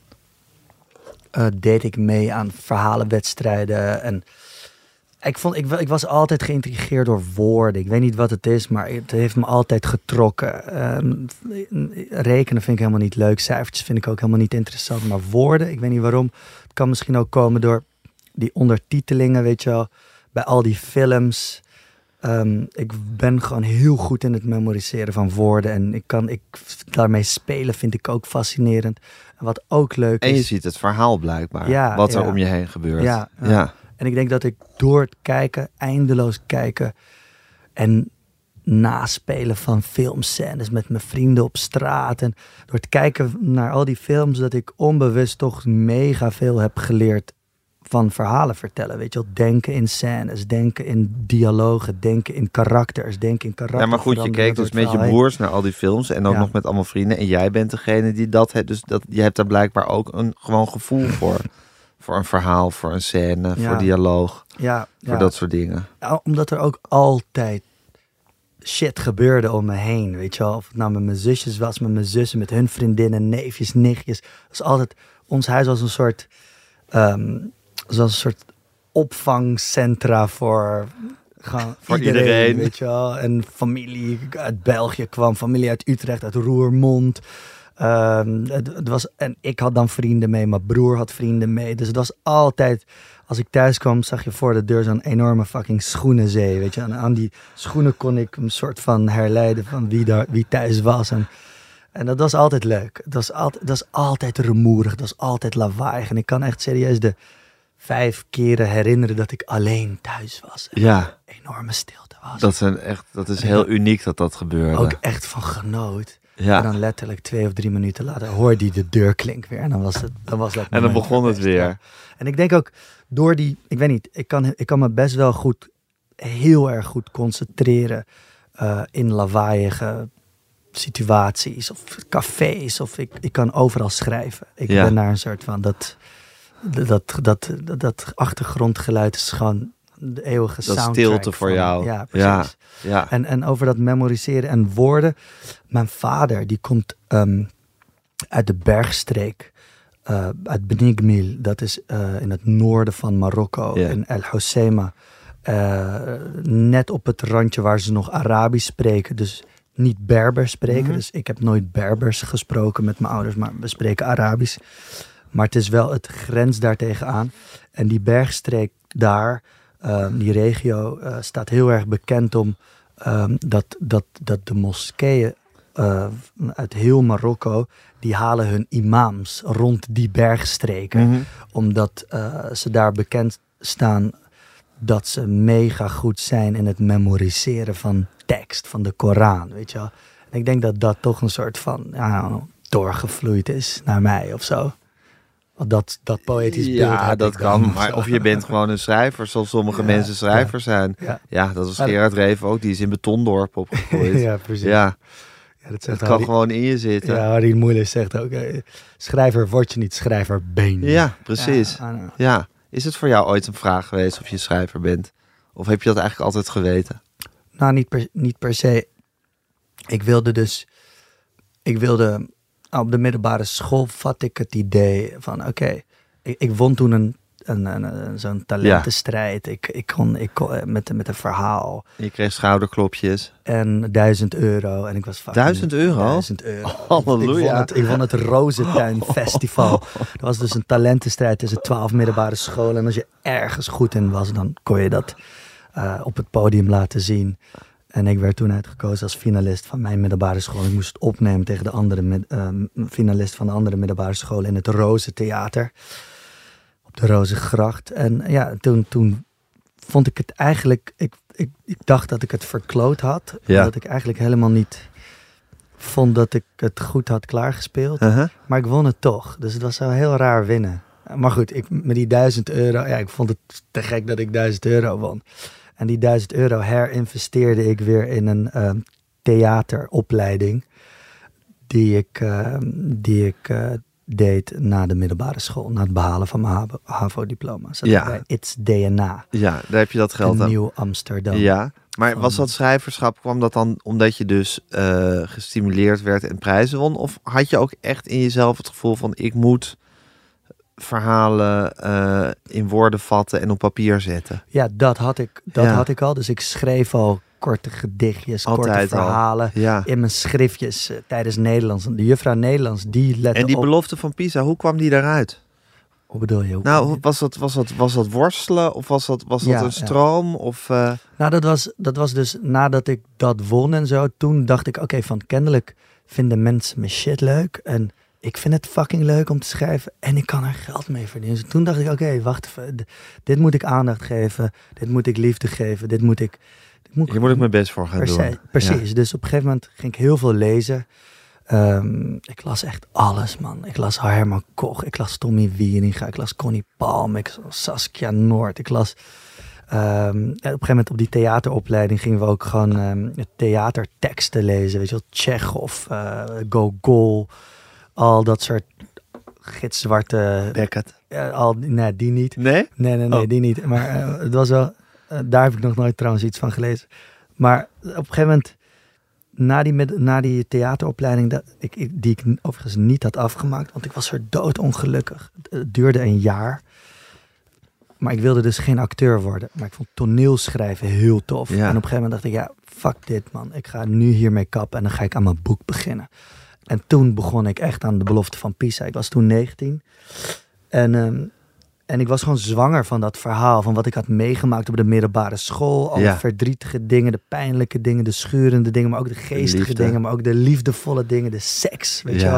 [SPEAKER 2] eh, deed ik mee aan verhalenwedstrijden. En ik, vond, ik, ik was altijd geïntrigeerd door woorden. Ik weet niet wat het is, maar het heeft me altijd getrokken. Ehm, rekenen vind ik helemaal niet leuk. Cijfertjes vind ik ook helemaal niet interessant. Maar woorden, ik weet niet waarom. Het kan misschien ook komen door die ondertitelingen, weet je wel. Bij al die films. Ehm, ik ben gewoon heel goed in het memoriseren van woorden. En ik kan ik, daarmee spelen vind ik ook fascinerend. En wat ook leuk
[SPEAKER 1] En je
[SPEAKER 2] is.
[SPEAKER 1] ziet het verhaal blijkbaar.
[SPEAKER 2] Ja,
[SPEAKER 1] wat er om je heen gebeurt.
[SPEAKER 2] Ja, ja.
[SPEAKER 1] ja.
[SPEAKER 2] En ik denk dat ik door het kijken, eindeloos kijken en naspelen van filmscènes met mijn vrienden op straat. En door het kijken naar al die films, dat ik onbewust toch mega veel heb geleerd van verhalen vertellen. Weet je wel, denken in scènes, denken in dialogen, denken in karakters, denken in karakters.
[SPEAKER 1] Ja, maar goed, je keek dus met je broers naar al die films en ook
[SPEAKER 2] Ja.
[SPEAKER 1] nog met allemaal vrienden. En jij bent degene die dat heeft. Dus dat, je hebt daar blijkbaar ook een gewoon gevoel voor. Voor een verhaal, voor een scène,
[SPEAKER 2] Ja.
[SPEAKER 1] voor dialoog,
[SPEAKER 2] Ja,
[SPEAKER 1] voor
[SPEAKER 2] ja.
[SPEAKER 1] dat soort dingen.
[SPEAKER 2] Omdat er ook altijd shit gebeurde om me heen, weet je wel. Of het nou met mijn zusjes was, met mijn zussen, met hun vriendinnen, neefjes, nichtjes. Is altijd, ons huis was een soort, ehm zoals een soort opvangcentra voor, gewoon
[SPEAKER 1] Voor iedereen.
[SPEAKER 2] weet je wel. En familie uit België kwam, familie uit Utrecht, uit Roermond. Ehm, het, het was, en ik had dan vrienden mee, mijn broer had vrienden mee. Dus het was altijd, als ik thuis kwam, zag je voor de deur zo'n enorme fucking schoenenzee. Weet je, en aan die schoenen kon ik een soort van herleiden van wie, daar, wie thuis was. En, en dat was altijd leuk. Dat was altijd, dat is altijd rumoerig, dat is altijd lawaaiig. En ik kan echt serieus de vijf keren herinneren dat ik alleen thuis was. En
[SPEAKER 1] Ja,
[SPEAKER 2] enorme stilte was.
[SPEAKER 1] dat, zijn echt, dat is heel uniek dat dat gebeurde.
[SPEAKER 2] ook echt van genoot.
[SPEAKER 1] Ja.
[SPEAKER 2] En dan letterlijk twee of drie minuten later hoorde hij de deurklink weer. En dan was het, dan was dat
[SPEAKER 1] En dan begon het weer.
[SPEAKER 2] ja. En ik denk ook door die, ik weet niet, ik kan, ik kan me best wel goed, heel erg goed concentreren eh, in lawaaiige situaties of cafés. Of ik, ik kan overal schrijven. Ik
[SPEAKER 1] Ja.
[SPEAKER 2] ben daar een soort van, dat, dat, dat, dat, dat achtergrondgeluid is gewoon de eeuwige
[SPEAKER 1] Dat
[SPEAKER 2] soundtrack.
[SPEAKER 1] stilte voor
[SPEAKER 2] van-
[SPEAKER 1] jou.
[SPEAKER 2] Ja,
[SPEAKER 1] Ja.
[SPEAKER 2] precies.
[SPEAKER 1] ja.
[SPEAKER 2] En, en over dat memoriseren en woorden. Mijn vader, die komt ehm, uit de bergstreek. eh, uit Benigmil. Dat is eh, in het noorden van Marokko.
[SPEAKER 1] Ja.
[SPEAKER 2] In El Hoceima. Eh, net op het randje waar ze nog Arabisch spreken. Dus niet Berbers spreken.
[SPEAKER 1] Mhm.
[SPEAKER 2] Dus ik heb nooit Berbers gesproken met mijn ouders. Maar we spreken Arabisch. Maar het is wel het grens daartegen aan. En die bergstreek daar, eh, die regio, eh, staat heel erg bekend om ehm, dat, dat, dat de moskeeën eh, uit heel Marokko, die halen hun imams rond die bergstreken.
[SPEAKER 1] Mhm.
[SPEAKER 2] Omdat eh, ze daar bekend staan dat ze mega goed zijn in het memoriseren van tekst, van de Koran, weet je wel. En ik denk dat dat toch een soort van ja, doorgevloeid is naar mij of zo. Want Dat, dat poëtisch beeld
[SPEAKER 1] Ja, dat
[SPEAKER 2] dan
[SPEAKER 1] kan.
[SPEAKER 2] of
[SPEAKER 1] Maar
[SPEAKER 2] zo.
[SPEAKER 1] of je bent gewoon een schrijver, zoals sommige
[SPEAKER 2] Ja,
[SPEAKER 1] mensen schrijvers
[SPEAKER 2] ja,
[SPEAKER 1] zijn.
[SPEAKER 2] Ja,
[SPEAKER 1] Ja, dat was Gerard Reven ook. Die is in Betondorp opgegroeid.
[SPEAKER 2] ja precies.
[SPEAKER 1] ja,
[SPEAKER 2] Ja, dat
[SPEAKER 1] kan
[SPEAKER 2] Harry,
[SPEAKER 1] gewoon in je zitten.
[SPEAKER 2] ja,
[SPEAKER 1] Ja,
[SPEAKER 2] Harry Moeilijk zegt ook, eh, schrijver word je niet, schrijver ben je.
[SPEAKER 1] precies.
[SPEAKER 2] Ja, ah,
[SPEAKER 1] Ja. Is het voor jou ooit een vraag geweest of je schrijver bent? Of heb je dat eigenlijk altijd geweten?
[SPEAKER 2] Nou, niet per, niet per se. Ik wilde dus. Ik wilde. Op de middelbare school vat ik het idee van: oké, ik, ik won toen een, een, een, een- zo'n talentenstrijd. Ik, ik kon, ik kon eh, met, met een verhaal
[SPEAKER 1] Je kreeg schouderklopjes.
[SPEAKER 2] en duizend euro. En ik was fucking-
[SPEAKER 1] Duizend euro?
[SPEAKER 2] Duizend euro.
[SPEAKER 1] Halleluja.
[SPEAKER 2] Ik won het, ik won het Rozentuin Festival. Dat was dus een talentenstrijd tussen twaalf middelbare scholen. En als je ergens goed in was, dan kon je dat eh, op het podium laten zien. En ik werd toen uitgekozen als finalist van mijn middelbare school. Ik moest het opnemen tegen de andere mid- ehm, finalist van de andere middelbare school in het Roze Theater. Op de Rozengracht. En ja, toen, toen vond ik het eigenlijk... Ik, ik, ik dacht dat ik het verkloot had.
[SPEAKER 1] Ja.
[SPEAKER 2] Omdat ik eigenlijk helemaal niet vond dat ik het goed had klaargespeeld.
[SPEAKER 1] Uh-huh.
[SPEAKER 2] Maar ik won het toch. Dus het was zo heel raar winnen. Maar goed, ik, met die duizend euro, ja, ik vond het te gek dat ik duizend euro won. En die duizend euro herinvesteerde ik weer in een ehm, theateropleiding die ik, ehm, die ik eh, deed na de middelbare school, na het behalen van mijn HAVO- HAVO-diploma.
[SPEAKER 1] Ja.
[SPEAKER 2] bij It's DNA,
[SPEAKER 1] Ja, daar heb je dat geld aan.
[SPEAKER 2] Nieuw Amsterdam.
[SPEAKER 1] Ja, maar was dat schrijverschap, kwam dat dan omdat je dus eh, gestimuleerd werd en prijzen won? Of had je ook echt in jezelf het gevoel van ik moet verhalen eh, in woorden vatten en op papier zetten?
[SPEAKER 2] Ja, dat had ik, dat
[SPEAKER 1] Ja.
[SPEAKER 2] had ik al. Dus ik schreef al korte gedichtjes, korte
[SPEAKER 1] Altijd
[SPEAKER 2] verhalen.
[SPEAKER 1] Ja.
[SPEAKER 2] in mijn schriftjes eh, tijdens Nederlands. De juffrouw Nederlands, die lette
[SPEAKER 1] En die
[SPEAKER 2] op.
[SPEAKER 1] belofte van Pisa, hoe kwam die daaruit?
[SPEAKER 2] Hoe bedoel je? Hoe
[SPEAKER 1] Nou, was dat, was dat, was dat worstelen of was dat, was dat
[SPEAKER 2] Ja,
[SPEAKER 1] een
[SPEAKER 2] ja.
[SPEAKER 1] stroom? Of, eh,
[SPEAKER 2] nou dat, was, dat was dus nadat ik dat won en zo. Toen dacht ik, oké, van kennelijk vinden mensen mijn shit leuk. En ik vind het fucking leuk om te schrijven. En ik kan er geld mee verdienen. Dus toen dacht ik, oké, wacht even. Dit moet ik aandacht geven. Dit moet ik liefde geven. Dit moet ik... Dit moet,
[SPEAKER 1] hier moet ik mijn best voor gaan
[SPEAKER 2] Per
[SPEAKER 1] doen.
[SPEAKER 2] se, precies. Dus op een gegeven moment ging ik heel veel lezen. Ehm, ik las echt alles, man. Ik las Herman Koch, ik las Tommy Wieringa, ik las Connie Palm, ik las Saskia Noord. Ik las... ehm, op een gegeven moment op die theateropleiding gingen we ook gewoon ehm, theaterteksten lezen. Weet je wel, Tsjechov, eh Gogol, al dat soort gitzwarte...
[SPEAKER 1] Beckett.
[SPEAKER 2] al, nee, die niet.
[SPEAKER 1] Nee?
[SPEAKER 2] Nee, nee, nee,
[SPEAKER 1] Oh.
[SPEAKER 2] die niet. Maar eh, het was wel, eh, daar heb ik nog nooit trouwens iets van gelezen. Maar op een gegeven moment, na die, na die theateropleiding, dat, ik, ik- die ik overigens niet had afgemaakt, want ik was er doodongelukkig. Het, het duurde een jaar. Maar ik wilde dus geen acteur worden. Maar ik vond toneelschrijven heel tof.
[SPEAKER 1] Ja.
[SPEAKER 2] En op een gegeven moment dacht ik, ja, fuck dit man. Ik ga nu hiermee kappen en dan ga ik aan mijn boek beginnen. En toen begon ik echt aan de belofte van Pisa. Ik was toen 19. En, ehm, en ik was gewoon zwanger van dat verhaal. Van wat ik had meegemaakt op de middelbare school. Alle
[SPEAKER 1] Ja.
[SPEAKER 2] verdrietige dingen, de pijnlijke dingen, de schurende dingen. Maar ook de geestige dingen. Maar ook de liefdevolle dingen, de seks. Weet je wel?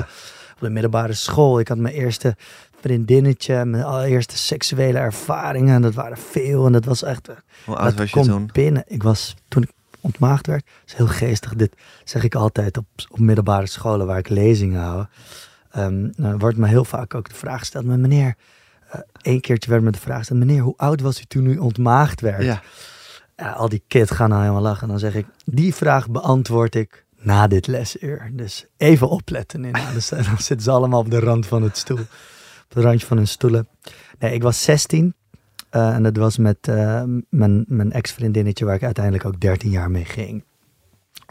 [SPEAKER 2] Op de middelbare school. Ik had mijn eerste vriendinnetje. Mijn allereerste seksuele ervaringen. En dat waren veel. En dat was echt...
[SPEAKER 1] Hoe oud was je toen?
[SPEAKER 2] binnen. Ik was toen ik ontmaagd werd. Dat is heel geestig. Dit zeg ik altijd op, op middelbare scholen waar ik lezingen hou. Ehm dan wordt me heel vaak ook de vraag gesteld. Maar meneer, eh één keertje werd me de vraag gesteld. Meneer, hoe oud was u toen u ontmaagd werd?
[SPEAKER 1] Ja.
[SPEAKER 2] Ja, al die kids gaan dan helemaal lachen. En dan zeg ik, die vraag beantwoord ik na dit lesuur. Dus even opletten. In. Dan sta- dan zitten ze allemaal op de rand van het stoel. Op het randje van hun stoelen. Nee, ik was 16. Eh, en dat was met eh, mijn, mijn ex-vriendinnetje waar ik uiteindelijk ook 13 jaar mee ging.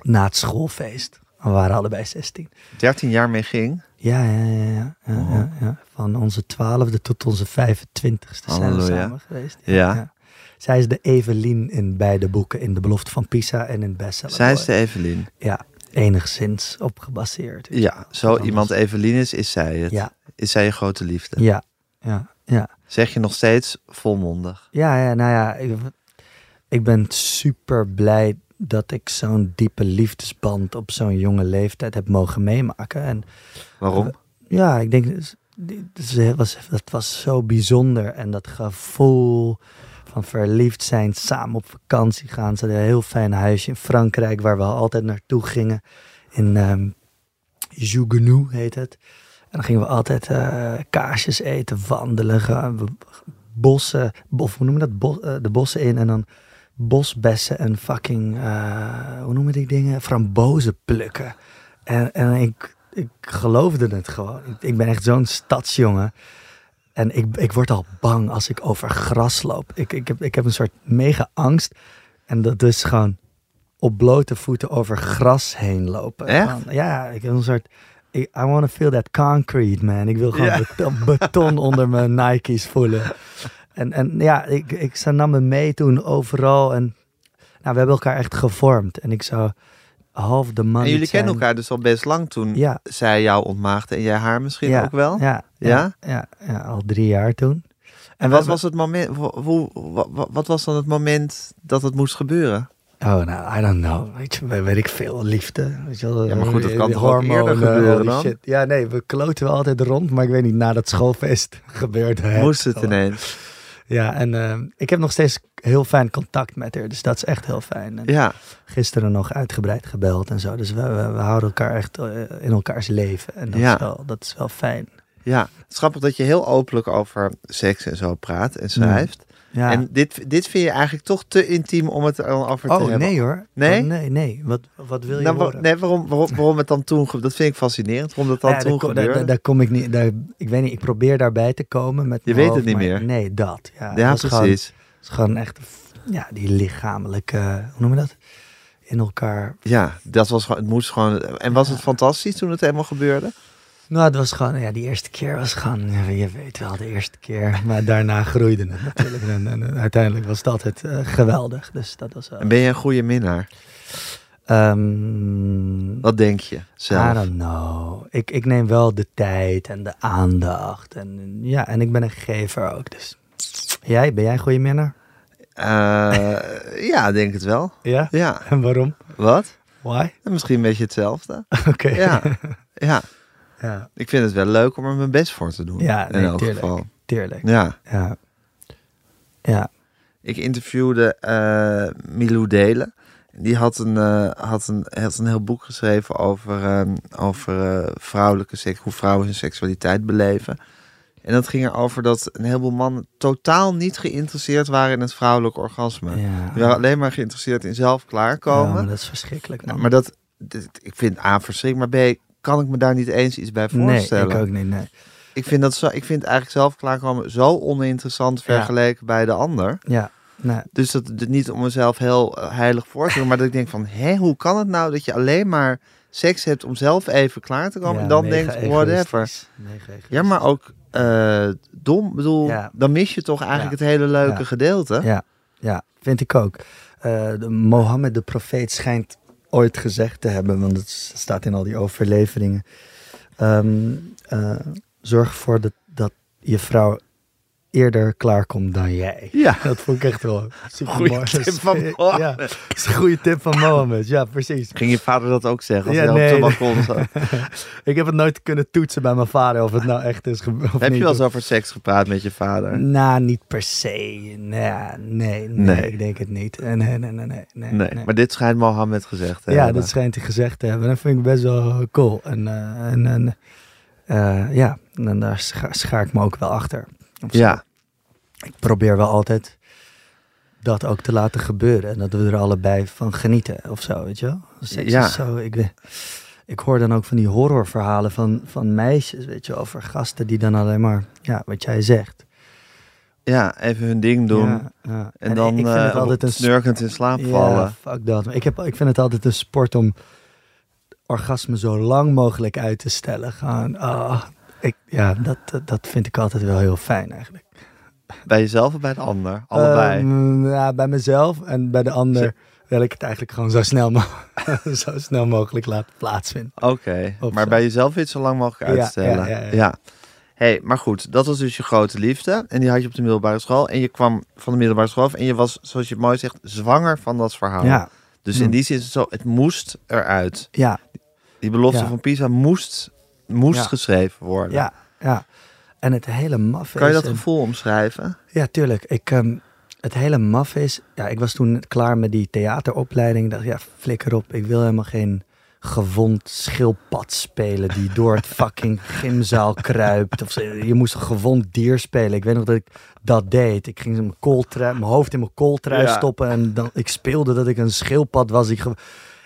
[SPEAKER 2] Na het schoolfeest. We waren allebei 16.
[SPEAKER 1] 13 jaar mee ging.
[SPEAKER 2] Ja, ja, ja. ja, ja,
[SPEAKER 1] Oh.
[SPEAKER 2] ja, ja. Van onze twaalfde tot onze 25ste zijn we samen geweest.
[SPEAKER 1] Ja.
[SPEAKER 2] Zij is de Evelien in beide boeken. In De Belofte van Pisa en in Bestseller
[SPEAKER 1] Zij is de Evelien.
[SPEAKER 2] Ja, enigszins op gebaseerd.
[SPEAKER 1] Ja, zo iemand Evelien is, is zij het.
[SPEAKER 2] Ja,
[SPEAKER 1] Is zij je grote liefde?
[SPEAKER 2] ja, ja, ja.
[SPEAKER 1] Zeg je nog steeds volmondig?
[SPEAKER 2] Ja, ja nou ja, ik, ik ben super blij dat ik zo'n diepe liefdesband op zo'n jonge leeftijd heb mogen meemaken. En
[SPEAKER 1] Waarom?
[SPEAKER 2] ja, ik denk, het was, het was zo bijzonder. En dat gevoel van verliefd zijn, samen op vakantie gaan. Ze hadden een heel fijn huisje in Frankrijk, waar we altijd naartoe gingen. In ehm Jougenou heet het. En dan gingen we altijd eh kaarsjes eten, wandelen, gaan bossen, of hoe noem je dat, eh, de bossen in en dan bosbessen en fucking, eh, hoe noemen die dingen, frambozen plukken. En, en ik, ik geloofde het gewoon. Ik, ik ben echt zo'n stadsjongen. En ik, ik word al bang als ik over gras loop. Ik, ik, heb, ik heb een soort mega angst. En dat is gewoon op blote voeten over gras heen lopen.
[SPEAKER 1] Echt?
[SPEAKER 2] Van, ja, ik heb een soort... I want to feel that concrete, man. Ik wil gewoon
[SPEAKER 1] Ja.
[SPEAKER 2] beton, beton onder mijn Nike's voelen. En, en ja, ik, ik, ze nam me mee toen overal. En nou, we hebben elkaar echt gevormd. En ik zou half de man
[SPEAKER 1] En jullie kennen elkaar dus al best lang toen
[SPEAKER 2] Ja.
[SPEAKER 1] zij jou ontmaagde en jij haar misschien
[SPEAKER 2] ja,
[SPEAKER 1] ook wel.
[SPEAKER 2] Ja,
[SPEAKER 1] Ja?
[SPEAKER 2] ja, al drie jaar toen.
[SPEAKER 1] En
[SPEAKER 2] we
[SPEAKER 1] wat was het moment? Hoe, hoe- wa- wa- wat was dan het moment dat het moest gebeuren?
[SPEAKER 2] Oh, nou, I don't know. Weet je, weet ik veel. Liefde. Weet je wel,
[SPEAKER 1] Ja, maar goed, dat
[SPEAKER 2] die
[SPEAKER 1] kan toch eerder gebeuren dan?
[SPEAKER 2] shit. Ja, nee, we kloten wel altijd rond, maar ik weet niet, na dat schoolfeest gebeurde.
[SPEAKER 1] Moest het ineens?
[SPEAKER 2] Ja, en eh, ik heb nog steeds heel fijn contact met haar, dus dat is echt heel fijn. En
[SPEAKER 1] Ja,
[SPEAKER 2] Gisteren nog uitgebreid gebeld en zo, dus we, we, we houden elkaar echt eh, in elkaars leven. En dat,
[SPEAKER 1] Ja.
[SPEAKER 2] is, wel, dat is wel fijn.
[SPEAKER 1] ja. Het is grappig dat je heel openlijk over seks en zo praat en schrijft.
[SPEAKER 2] Ja.
[SPEAKER 1] En dit, dit vind je eigenlijk toch te intiem om het dan over te
[SPEAKER 2] oh,
[SPEAKER 1] hebben.
[SPEAKER 2] nee hoor.
[SPEAKER 1] Nee?
[SPEAKER 2] Oh, nee, nee. Wat, wat wil je
[SPEAKER 1] Nou,
[SPEAKER 2] horen?
[SPEAKER 1] nee, waarom, waarom, waarom het dan toen Dat vind ik fascinerend. Waarom dat dan
[SPEAKER 2] Ja,
[SPEAKER 1] toen
[SPEAKER 2] daar,
[SPEAKER 1] gebeurde.
[SPEAKER 2] daar, daar kom ik niet. Daar, ik weet niet, ik probeer daarbij te komen met.
[SPEAKER 1] Je weet het niet meer.
[SPEAKER 2] Nee, dat. Ja,
[SPEAKER 1] ja,
[SPEAKER 2] dat is gewoon-
[SPEAKER 1] precies.
[SPEAKER 2] is gewoon echt, ja, die lichamelijke, hoe noem je dat? In elkaar.
[SPEAKER 1] Ja, dat was gewoon, het moest gewoon. En was het fantastisch toen het helemaal gebeurde?
[SPEAKER 2] Nou, het was gewoon, ja, die eerste keer was gewoon, je weet wel, de eerste keer. Maar daarna groeide het natuurlijk. En, en, en uiteindelijk was dat het eh, geweldig. Dus dat was.
[SPEAKER 1] En ben je een goede minnaar?
[SPEAKER 2] Ehm,
[SPEAKER 1] Wat denk je
[SPEAKER 2] I
[SPEAKER 1] zelf?
[SPEAKER 2] don't know. Ik, ik neem wel de tijd en de aandacht. En ja, en ik ben een gever ook. Dus jij, ben jij een goede minnaar?
[SPEAKER 1] Eh, ja, denk het wel.
[SPEAKER 2] Ja?
[SPEAKER 1] Ja.
[SPEAKER 2] En waarom?
[SPEAKER 1] Wat?
[SPEAKER 2] Why?
[SPEAKER 1] Misschien een beetje hetzelfde.
[SPEAKER 2] Oké.
[SPEAKER 1] Ja. Ja.
[SPEAKER 2] Ja.
[SPEAKER 1] Ik vind het wel leuk om er mijn best voor te doen.
[SPEAKER 2] Ja,
[SPEAKER 1] in
[SPEAKER 2] nee,
[SPEAKER 1] elk
[SPEAKER 2] tuurlijk.
[SPEAKER 1] geval.
[SPEAKER 2] Tuurlijk.
[SPEAKER 1] Ja.
[SPEAKER 2] Ja. Ja.
[SPEAKER 1] Ik interviewde eh Milou Delen. Die had een, eh, had, een, had een heel boek geschreven over, ehm, over eh, vrouwelijke seks, hoe vrouwen hun seksualiteit beleven. En dat ging erover dat een heleboel mannen totaal niet geïnteresseerd waren in het vrouwelijk orgasme.
[SPEAKER 2] Ja.
[SPEAKER 1] Die waren alleen maar geïnteresseerd in zelf
[SPEAKER 2] Ja,
[SPEAKER 1] klaarkomen.
[SPEAKER 2] maar dat is verschrikkelijk, man.
[SPEAKER 1] maar dat, ik vind A verschrikkelijk, maar B kan ik me daar niet eens iets bij
[SPEAKER 2] nee,
[SPEAKER 1] voorstellen.
[SPEAKER 2] ik ook niet, nee.
[SPEAKER 1] Ik vind, dat zo, ik vind eigenlijk zelf klaarkomen zo oninteressant vergeleken bij de ander.
[SPEAKER 2] Ja, nee.
[SPEAKER 1] Dus dat het niet om mezelf heel eh, heilig voor te doen, maar dat ik denk van, hé, hoe kan het nou dat je alleen maar seks hebt om zelf even klaar te komen
[SPEAKER 2] Ja,
[SPEAKER 1] en dan denkt, whatever. Ja, maar ook eh, dom. Bedoel,
[SPEAKER 2] Ja.
[SPEAKER 1] dan mis je toch eigenlijk het hele leuke gedeelte.
[SPEAKER 2] Ja, ja, vind ik ook. Eh, de Mohammed de profeet schijnt ooit gezegd te hebben, want het staat in al die overleveringen. ehm, eh, zorg ervoor dat, dat je vrouw eerder klaarkomt dan jij.
[SPEAKER 1] Ja.
[SPEAKER 2] Dat vond ik echt wel super
[SPEAKER 1] Goeie
[SPEAKER 2] mooi.
[SPEAKER 1] tip van Mohammed.
[SPEAKER 2] Ja, dat is een goede tip van Mohammed. Ja, precies.
[SPEAKER 1] Ging je vader dat ook zeggen? Als
[SPEAKER 2] Ja,
[SPEAKER 1] hij
[SPEAKER 2] nee,
[SPEAKER 1] op balkon zat?
[SPEAKER 2] Ik heb het nooit kunnen toetsen bij mijn vader of het nou echt is gebeurd.
[SPEAKER 1] Heb je wel eens over seks gepraat met je vader?
[SPEAKER 2] Nou, niet per se. Nee, nee, nee,
[SPEAKER 1] Nee.
[SPEAKER 2] ik denk het niet. Nee, nee, nee, nee. nee,
[SPEAKER 1] Nee, maar dit schijnt Mohammed gezegd te
[SPEAKER 2] Ja,
[SPEAKER 1] hebben.
[SPEAKER 2] dat schijnt hij gezegd te hebben. Dat vind ik best wel cool. En, eh, en, en eh, ja, en daar scha- schaar ik me ook wel achter. Of zo.
[SPEAKER 1] Ja,
[SPEAKER 2] Ik probeer wel altijd dat ook te laten gebeuren. En dat we er allebei van genieten of zo, weet je wel.
[SPEAKER 1] Ja.
[SPEAKER 2] is zo, ik, ik hoor dan ook van die horrorverhalen van, van meisjes, weet je. Over gasten die dan alleen maar, ja, wat jij zegt.
[SPEAKER 1] ja, even hun ding doen.
[SPEAKER 2] Ja, ja.
[SPEAKER 1] En, dan
[SPEAKER 2] ik vind het
[SPEAKER 1] eh,
[SPEAKER 2] altijd een
[SPEAKER 1] snurkend in slaap
[SPEAKER 2] Ja,
[SPEAKER 1] vallen.
[SPEAKER 2] fuck dat. Ik, heb, ik vind het altijd een sport om orgasme zo lang mogelijk uit te stellen. Gewoon, ah, ik, ja, dat- dat vind ik altijd wel heel fijn eigenlijk.
[SPEAKER 1] Bij jezelf of bij de ander? Allebei.
[SPEAKER 2] Ehm, ja, bij mezelf en bij de ander wil ik het eigenlijk gewoon zo snel, mo- zo snel mogelijk laten plaatsvinden.
[SPEAKER 1] Oké, maar
[SPEAKER 2] zo.
[SPEAKER 1] bij jezelf wil je het zo lang mogelijk uitstellen.
[SPEAKER 2] ja, ja, ja.
[SPEAKER 1] hey, maar goed, dat was dus je grote liefde. En die had je op de middelbare school. En je kwam van de middelbare school af. En je was, zoals je het mooi zegt, zwanger van dat verhaal.
[SPEAKER 2] Ja,
[SPEAKER 1] Dus in
[SPEAKER 2] Hmm.
[SPEAKER 1] die zin is het zo, het moest eruit.
[SPEAKER 2] Ja,
[SPEAKER 1] Die belofte van Pisa moest, moest geschreven worden.
[SPEAKER 2] ja, ja. En het hele maf
[SPEAKER 1] Kan je
[SPEAKER 2] is...
[SPEAKER 1] dat gevoel omschrijven?
[SPEAKER 2] Ja, tuurlijk. Ik, ehm, het hele maf is... Ja, ik was toen klaar met die theateropleiding. Ik dacht, ja, flikker op. Ik wil helemaal geen gewond schildpad spelen... die door het fucking gymzaal kruipt. Of je moest een gewond dier spelen. Ik weet nog dat ik dat deed. Ik ging mijn, kooltrui, mijn hoofd in mijn kooltrui
[SPEAKER 1] Ja.
[SPEAKER 2] stoppen... en dan, ik speelde dat ik een schildpad was. Die ge-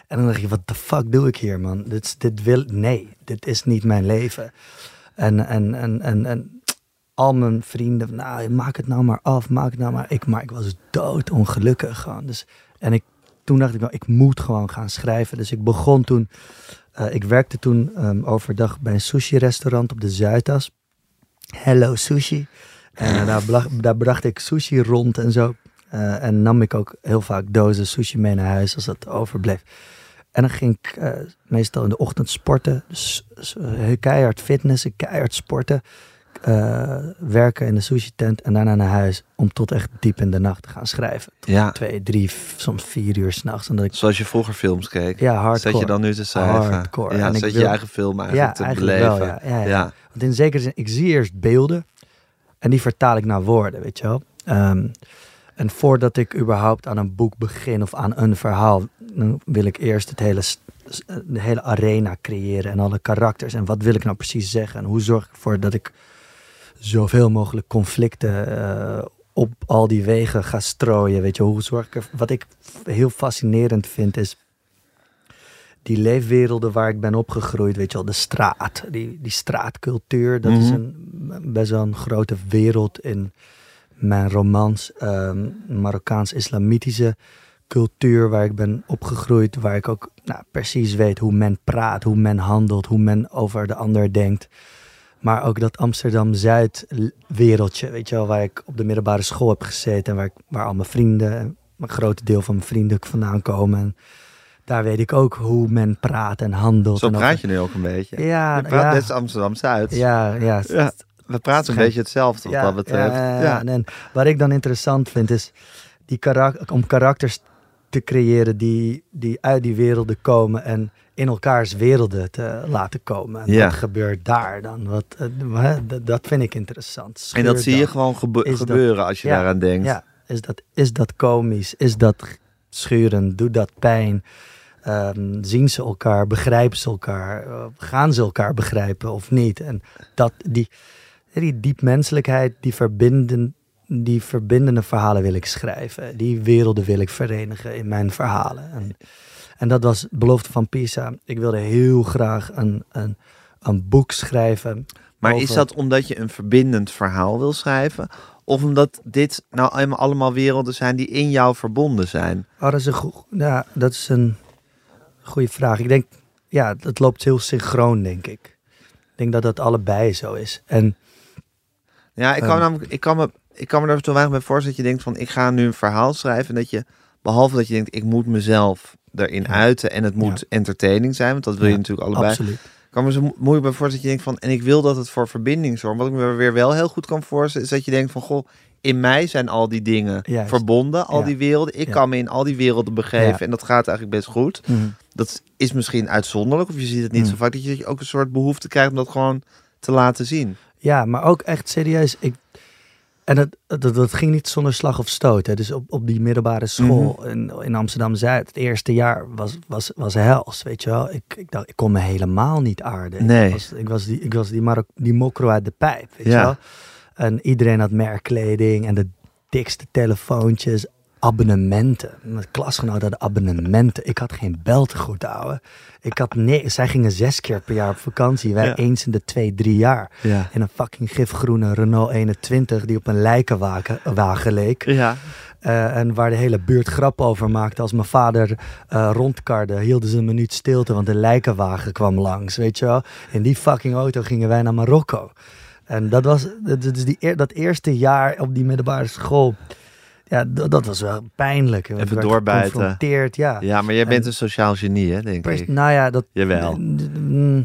[SPEAKER 2] en dan dacht je, wat de fuck doe ik hier, man? Dit, is- dit wil... Nee, dit is niet mijn leven. En, en, en, en, en al mijn vrienden, nou, maak het nou maar af, maak het nou maar. Ik, maar ik was dood ongelukkig gewoon. Dus, en ik, toen dacht ik, nou, ik moet gewoon gaan schrijven. Dus ik begon toen, eh, ik werkte toen ehm, overdag bij een sushi-restaurant op de Zuidas. Hello Sushi. En eh, daar, daar bracht ik sushi rond en zo. Eh, en nam ik ook heel vaak dozen sushi mee naar huis als dat overbleef. En dan ging ik eh, meestal in de ochtend sporten. Dus, eh, keihard fitnessen, keihard sporten. eh, werken in de sushi tent en daarna naar huis. Om tot echt diep in de nacht te gaan schrijven.
[SPEAKER 1] Ja.
[SPEAKER 2] Twee, drie, soms vier uur s'nachts. Ik,
[SPEAKER 1] Zoals je vroeger films keek.
[SPEAKER 2] ja, hardcore.
[SPEAKER 1] Zet je dan nu te schrijven?
[SPEAKER 2] Hardcore.
[SPEAKER 1] Ja,
[SPEAKER 2] En
[SPEAKER 1] zet je
[SPEAKER 2] wil-
[SPEAKER 1] je eigen film eigenlijk
[SPEAKER 2] Ja,
[SPEAKER 1] te
[SPEAKER 2] eigenlijk
[SPEAKER 1] beleven.
[SPEAKER 2] wel, ja. Ja, ja.
[SPEAKER 1] ja.
[SPEAKER 2] Want in zekere zin, ik zie eerst beelden en die vertaal ik naar woorden, weet je wel. Ehm, en voordat ik überhaupt aan een boek begin of aan een verhaal, dan wil ik eerst het hele, de hele arena creëren en alle karakters. En wat wil ik nou precies zeggen? En hoe zorg ik ervoor dat ik zoveel mogelijk conflicten eh, op al die wegen ga strooien? Weet je, hoe zorg ik er, wat ik heel fascinerend vind is die leefwerelden waar ik ben opgegroeid, weet je wel, de straat, die, die straatcultuur, dat is
[SPEAKER 1] Mhm.
[SPEAKER 2] een best wel een grote wereld in mijn romans, ehm, Marokkaans-islamitische cultuur waar ik ben opgegroeid, waar ik ook nou, precies weet hoe men praat, hoe men handelt, hoe men over de ander denkt. Maar ook dat Amsterdam-Zuid wereldje, weet je wel, waar ik op de middelbare school heb gezeten en waar, ik, waar al mijn vrienden, een groot deel van mijn vrienden vandaan komen. En daar weet ik ook hoe men praat en handelt.
[SPEAKER 1] Zo
[SPEAKER 2] en
[SPEAKER 1] praat je nu ook een beetje.
[SPEAKER 2] Ja,
[SPEAKER 1] je praat
[SPEAKER 2] ja.
[SPEAKER 1] Amsterdam-Zuid.
[SPEAKER 2] Ja, ja.
[SPEAKER 1] Ja, We praten een beetje hetzelfde wat dat betreft.
[SPEAKER 2] Ja. En wat ik dan interessant vind is die karak om karakters te creëren die, die uit die werelden komen en in elkaars werelden te laten komen. En
[SPEAKER 1] Ja.
[SPEAKER 2] wat gebeurt daar dan? Wat, eh, dat, vind ik interessant.
[SPEAKER 1] En dat zie je gewoon gebe-
[SPEAKER 2] Is dat-
[SPEAKER 1] gebeuren als je
[SPEAKER 2] Ja,
[SPEAKER 1] daaraan denkt.
[SPEAKER 2] Ja, is dat, is dat komisch? Is dat schurend? Doet dat pijn? Ehm, zien ze elkaar? Begrijpen ze elkaar? Eh, gaan ze elkaar begrijpen of niet? En dat, die, die diepmenselijkheid, die, verbinden, die verbindende verhalen wil ik schrijven. Die werelden wil ik verenigen in mijn verhalen. En, en dat was belofte van Pisa. Ik wilde heel graag een, een, een boek schrijven.
[SPEAKER 1] Maar
[SPEAKER 2] over-
[SPEAKER 1] is dat omdat je een verbindend verhaal wil schrijven? Of omdat dit nou eenmaal allemaal werelden zijn die in jou verbonden zijn?
[SPEAKER 2] Oh, dat is een, ja, dat is een goede vraag. Ik denk, ja, dat loopt heel synchroon, denk ik. Ik denk dat dat allebei zo is. En
[SPEAKER 1] Ja, ik kan,
[SPEAKER 2] Ehm.
[SPEAKER 1] namelijk, ik kan, me, ik kan me er zo weinig bij voorstellen dat je denkt van ik ga nu een verhaal schrijven. En dat je, behalve dat je denkt ik moet mezelf erin
[SPEAKER 2] Ja.
[SPEAKER 1] uiten en het moet entertaining zijn. Want dat wil je
[SPEAKER 2] Ja,
[SPEAKER 1] natuurlijk allebei.
[SPEAKER 2] absoluut.
[SPEAKER 1] Ik kan me zo mo- moeilijk bij voorstellen dat je denkt van en ik wil dat het voor verbinding zorgt. Wat ik me weer wel heel goed kan voorstellen is dat je denkt van goh, in mij zijn al die dingen
[SPEAKER 2] Juist.
[SPEAKER 1] verbonden, al
[SPEAKER 2] Ja.
[SPEAKER 1] die werelden. Ik
[SPEAKER 2] Ja.
[SPEAKER 1] kan me in al die werelden begeven
[SPEAKER 2] Ja.
[SPEAKER 1] en dat gaat eigenlijk best goed.
[SPEAKER 2] Mhm.
[SPEAKER 1] Dat is misschien uitzonderlijk of je ziet het niet
[SPEAKER 2] Mm.
[SPEAKER 1] zo vaak dat je ook een soort behoefte krijgt om dat gewoon te laten zien.
[SPEAKER 2] Ja, maar ook echt serieus. Ik, en dat, dat, dat ging niet zonder slag of stoot. Hè. Dus op, op die middelbare school
[SPEAKER 1] Mhm.
[SPEAKER 2] in, in Amsterdam-Zuid, het eerste jaar was, was, was hels, weet je wel. Ik, ik, dacht, ik kon me helemaal niet aarden.
[SPEAKER 1] Nee.
[SPEAKER 2] Ik was, ik was die, ik was die, Marok, die mokro uit de pijp, weet
[SPEAKER 1] Ja.
[SPEAKER 2] je wel. En iedereen had merkkleding en de dikste telefoontjes, abonnementen. Mijn klasgenoten hadden abonnementen. Ik had geen beltegoed, ouwe. Ik had nee, zij gingen zes keer per jaar op vakantie. Wij
[SPEAKER 1] Ja.
[SPEAKER 2] eens in de twee, drie jaar.
[SPEAKER 1] Ja.
[SPEAKER 2] In een fucking gifgroene Renault 21 die op een lijkenwagen wagen leek.
[SPEAKER 1] Ja.
[SPEAKER 2] Eh, en waar de hele buurt grap over maakte. Als mijn vader eh rondkarde, hielden ze een minuut stilte, want de lijkenwagen kwam langs, weet je wel. In die fucking auto gingen wij naar Marokko. En dat was, dus die, dat eerste jaar op die middelbare school, ja, dat, was wel pijnlijk. Want
[SPEAKER 1] Even doorbijten.
[SPEAKER 2] geconfronteerd, ja.
[SPEAKER 1] Ja, maar jij bent
[SPEAKER 2] En-
[SPEAKER 1] een sociaal genie, hè, denk ik.
[SPEAKER 2] nou ja, dat...
[SPEAKER 1] Jawel.
[SPEAKER 2] Mm,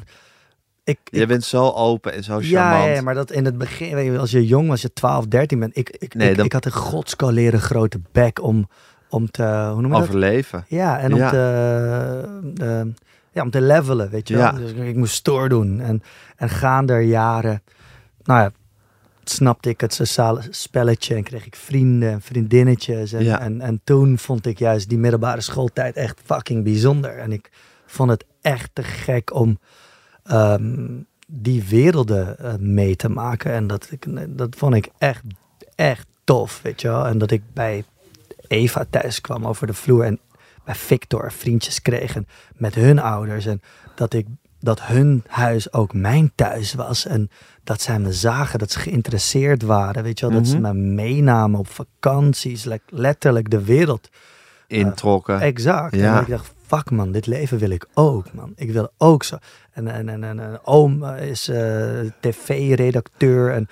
[SPEAKER 2] ik, ik
[SPEAKER 1] Jij bent zo open en zo charmant.
[SPEAKER 2] ja, maar dat in het begin, je, als je jong was, je 12, 13 bent, ik, ik,
[SPEAKER 1] Nee,
[SPEAKER 2] ik,
[SPEAKER 1] dan-
[SPEAKER 2] ik had een godskaleren grote bek om, om te, hoe noem je dat?
[SPEAKER 1] Overleven.
[SPEAKER 2] Ja, en om
[SPEAKER 1] Ja.
[SPEAKER 2] te, eh, ja, om te levelen, weet je wel.
[SPEAKER 1] Ja.
[SPEAKER 2] Dus ik, ik moest stoer doen. En, en gaande jaren, nou ja, snapte ik het sociale spelletje en kreeg ik vrienden en vriendinnetjes. En,
[SPEAKER 1] Ja.
[SPEAKER 2] en, en toen vond ik juist die middelbare schooltijd echt fucking bijzonder. En ik vond het echt te gek om ehm, die werelden eh, mee te maken. En dat, ik, dat vond ik echt, echt tof, weet je wel. En dat ik bij Eva thuis kwam over de vloer en bij Victor vriendjes kregen met hun ouders. En dat ik dat hun huis ook mijn thuis was. En dat zij me zagen, dat ze geïnteresseerd waren. Weet je wel, dat ze me meenamen op vakanties. le- letterlijk de wereld.
[SPEAKER 1] Introkken.
[SPEAKER 2] Exact.
[SPEAKER 1] Ja.
[SPEAKER 2] En ik dacht, fuck man, dit leven wil ik ook, man. Ik wil ook zo. En, en, en, en, en oom eh, is eh, tv-redacteur en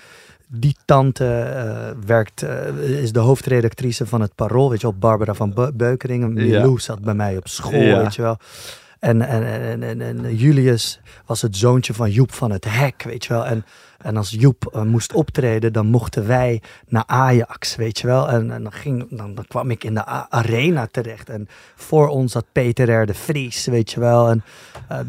[SPEAKER 2] die tante eh, werkt, eh, is de hoofdredactrice van het Parool, weet je wel, Barbara van Be Beukering. En
[SPEAKER 1] Ja.
[SPEAKER 2] Milou zat bij mij op school,
[SPEAKER 1] Ja.
[SPEAKER 2] weet je wel. En, en, en, en, Julius was het zoontje van Joep van het Hek, weet je wel. En, en als Joep eh, moest optreden, dan mochten wij naar Ajax, weet je wel. En, en dan, ging, dan, dan kwam ik in de arena terecht. En voor ons zat Peter R. de Vries, weet je wel. En eh,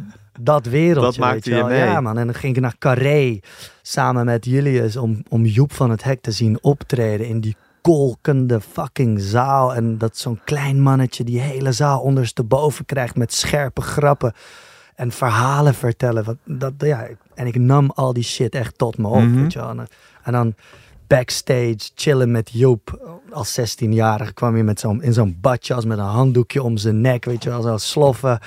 [SPEAKER 2] dat wereldje,
[SPEAKER 1] Dat
[SPEAKER 2] weet
[SPEAKER 1] maakte
[SPEAKER 2] je
[SPEAKER 1] je
[SPEAKER 2] wel.
[SPEAKER 1] mee.
[SPEAKER 2] Ja man, en dan ging ik naar Carré samen met Julius om, om Joep van het Hek te zien optreden in die kolkende fucking zaal. En dat zo'n klein mannetje die hele zaal ondersteboven krijgt met scherpe grappen en verhalen vertellen. Dat, ja, en ik nam al die shit echt tot me op,
[SPEAKER 1] Mhm.
[SPEAKER 2] weet je wel. En, dan backstage chillen met Joep. Als 16-jarige kwam je met zo'n, in zo'n badjas met een handdoekje om zijn nek, weet je wel. Zo sloffen.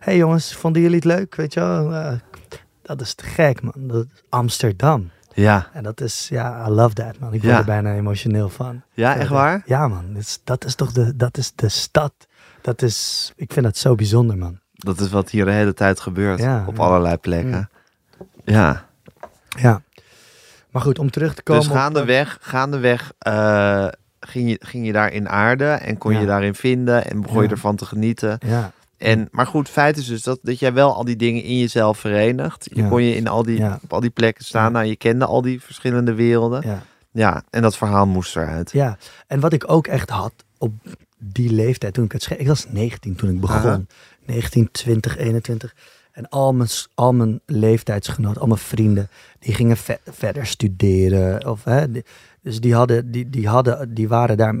[SPEAKER 2] hey jongens, vonden jullie het leuk, weet je wel? Eh, dat is te gek, man. Dat is Amsterdam.
[SPEAKER 1] Ja.
[SPEAKER 2] En dat is, ja, I love that, man. Ik word
[SPEAKER 1] Ja.
[SPEAKER 2] er bijna emotioneel van.
[SPEAKER 1] Ja, echt waar?
[SPEAKER 2] Ja, man. Dat is, dat is toch de, dat is de stad. Dat is, ik vind dat zo bijzonder, man.
[SPEAKER 1] Dat is wat hier de hele tijd gebeurt.
[SPEAKER 2] Ja,
[SPEAKER 1] op
[SPEAKER 2] ja.
[SPEAKER 1] allerlei plekken. Ja.
[SPEAKER 2] Ja. Maar goed, om terug te komen.
[SPEAKER 1] Dus
[SPEAKER 2] op-
[SPEAKER 1] gaandeweg, gaandeweg eh, ging, je, ging je daarin aarden en kon je daarin vinden en begon je ervan te genieten.
[SPEAKER 2] Ja,
[SPEAKER 1] En, maar goed, feit is dus dat, dat jij wel al die dingen in jezelf verenigt. Je
[SPEAKER 2] Ja.
[SPEAKER 1] kon je in al die,
[SPEAKER 2] Ja.
[SPEAKER 1] op al die plekken staan. Nou, je kende al die verschillende werelden. Ja.
[SPEAKER 2] ja.
[SPEAKER 1] en dat verhaal moest eruit.
[SPEAKER 2] Ja, en wat ik ook echt had op die leeftijd toen ik het schreef. Ik was 19 toen ik begon.
[SPEAKER 1] Aha.
[SPEAKER 2] 19, 20, 21. En al mijn, al mijn leeftijdsgenoten, al mijn vrienden, die gingen ve- verder studeren. Of, hè, die- dus die, hadden, die, die, hadden, die waren daar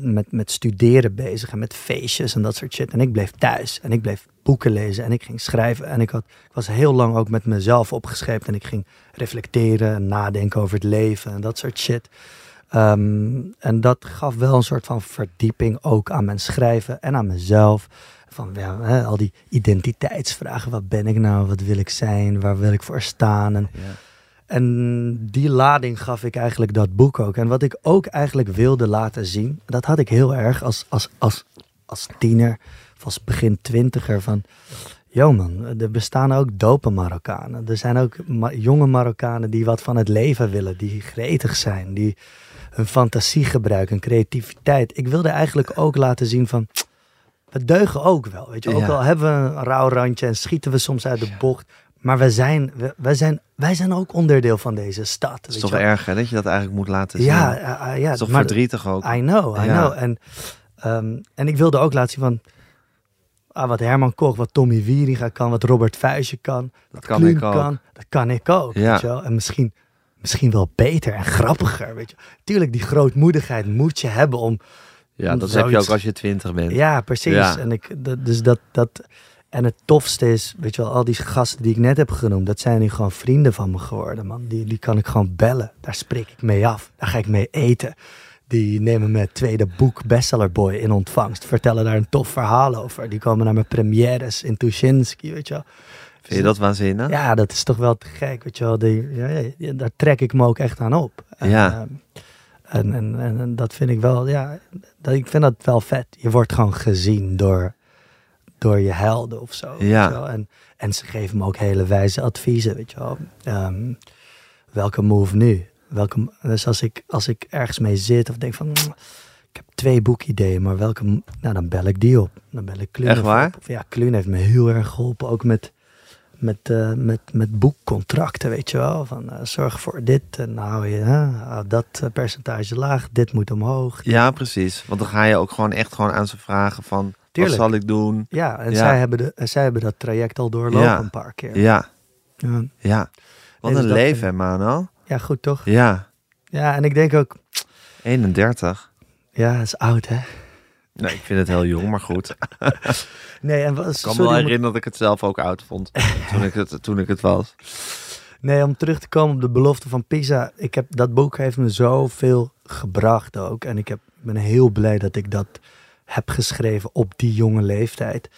[SPEAKER 2] met, met, studeren bezig en met feestjes en dat soort shit. En ik bleef thuis en ik bleef boeken lezen en ik ging schrijven. En ik, had, ik was heel lang ook met mezelf opgescheept en ik ging reflecteren en nadenken over het leven en dat soort shit. Ehm, en dat gaf wel een soort van verdieping ook aan mijn schrijven en aan mezelf. Van ja, hè, al die identiteitsvragen. Wat ben ik nou? Wat wil ik zijn? Waar wil ik voor staan? En, en die lading gaf ik eigenlijk dat boek ook. En wat ik ook eigenlijk wilde laten zien, dat had ik heel erg als, als, als, als tiener, of als begin twintiger van... Yo man, er bestaan ook dope Marokkanen. Er zijn ook ma- jonge Marokkanen die wat van het leven willen, die gretig zijn, die hun fantasie gebruiken, hun creativiteit. Ik wilde eigenlijk ook laten zien van, we deugen ook wel. Weet je, ook
[SPEAKER 1] Ja.
[SPEAKER 2] al hebben we een rauw randje en schieten we soms uit de bocht. Maar we zijn, we, wij, zijn, wij zijn ook onderdeel van deze stad.
[SPEAKER 1] Het is toch
[SPEAKER 2] wel.
[SPEAKER 1] erg hè, dat je dat eigenlijk moet laten zien.
[SPEAKER 2] Ja, eh, ja
[SPEAKER 1] Het is toch
[SPEAKER 2] maar-
[SPEAKER 1] verdrietig ook.
[SPEAKER 2] I know, I know. En, ehm, en ik wilde ook laten zien van... Ah, wat Herman Koch, wat Tommy Wieringa kan, wat Robert Vuijsje kan.
[SPEAKER 1] Dat kan ik ook.
[SPEAKER 2] kan, dat kan ik ook.
[SPEAKER 1] Ja.
[SPEAKER 2] Weet je wel? En misschien, misschien wel beter en grappiger. Weet je? Tuurlijk, die grootmoedigheid moet je hebben om...
[SPEAKER 1] Ja, dat heb je ook als je twintig bent.
[SPEAKER 2] Ja, precies.
[SPEAKER 1] Ja.
[SPEAKER 2] En, ik, dat, dus dat, dat, en het tofste is, weet je wel, al die gasten die ik net heb genoemd, dat zijn nu gewoon vrienden van me geworden, man. Die, die kan ik gewoon bellen. Daar spreek ik mee af. Daar ga ik mee eten. Die nemen mijn tweede boek Bestseller Boy in ontvangst. Vertellen daar een tof verhaal over. Die komen naar mijn premières in Tuschinski, weet je wel.
[SPEAKER 1] Vind je dat waanzinnig?
[SPEAKER 2] Ja, dat is toch wel te gek, weet je wel. Die, ja, daar trek ik me ook echt aan op.
[SPEAKER 1] Ja.
[SPEAKER 2] ehm, en, en, en dat vind ik wel, ja, dat, ik vind dat wel vet. Je wordt gewoon gezien door, door je helden of zo. weet
[SPEAKER 1] Ja.
[SPEAKER 2] je wel. En, en ze geven me ook hele wijze adviezen, weet je wel. Ehm, welke move nu? Welke, dus als ik, als ik ergens mee zit of denk van, "Mm, ik heb twee boekideeën, maar welke, nou dan bel ik die op. Dan bel ik Kluun
[SPEAKER 1] Echt waar?
[SPEAKER 2] op. Ja, Kluun heeft me heel erg geholpen, ook met met, eh, met, met boekcontracten, weet je wel. Van eh, zorg voor dit en hou je hou dat eh, percentage laag, dit moet omhoog.
[SPEAKER 1] Ja, precies. Want dan ga je ook gewoon echt gewoon aan ze vragen van...
[SPEAKER 2] Tuurlijk.
[SPEAKER 1] Wat zal ik doen?
[SPEAKER 2] Ja, en
[SPEAKER 1] Ja.
[SPEAKER 2] Zij, hebben de, en zij hebben dat traject al doorlopen
[SPEAKER 1] Ja.
[SPEAKER 2] een paar keer.
[SPEAKER 1] Ja,
[SPEAKER 2] Ja,
[SPEAKER 1] ja. Wat
[SPEAKER 2] Nee, dus
[SPEAKER 1] een
[SPEAKER 2] dat-
[SPEAKER 1] leven, hè, Mano?
[SPEAKER 2] Ja, goed toch?
[SPEAKER 1] Ja,
[SPEAKER 2] Ja, en ik denk ook,
[SPEAKER 1] 31.
[SPEAKER 2] ja, is oud hè.
[SPEAKER 1] Nee, ik vind het heel jong, maar goed.
[SPEAKER 2] Nee, en
[SPEAKER 1] Ik kan me wel herinneren dat ik het zelf ook oud vond. toen, ik het, toen ik het was.
[SPEAKER 2] Nee, om terug te komen op de belofte van Pisa. Ik heb, dat boek heeft me zoveel gebracht ook. En ik, heb, ben heel blij dat ik dat heb geschreven op die jonge leeftijd.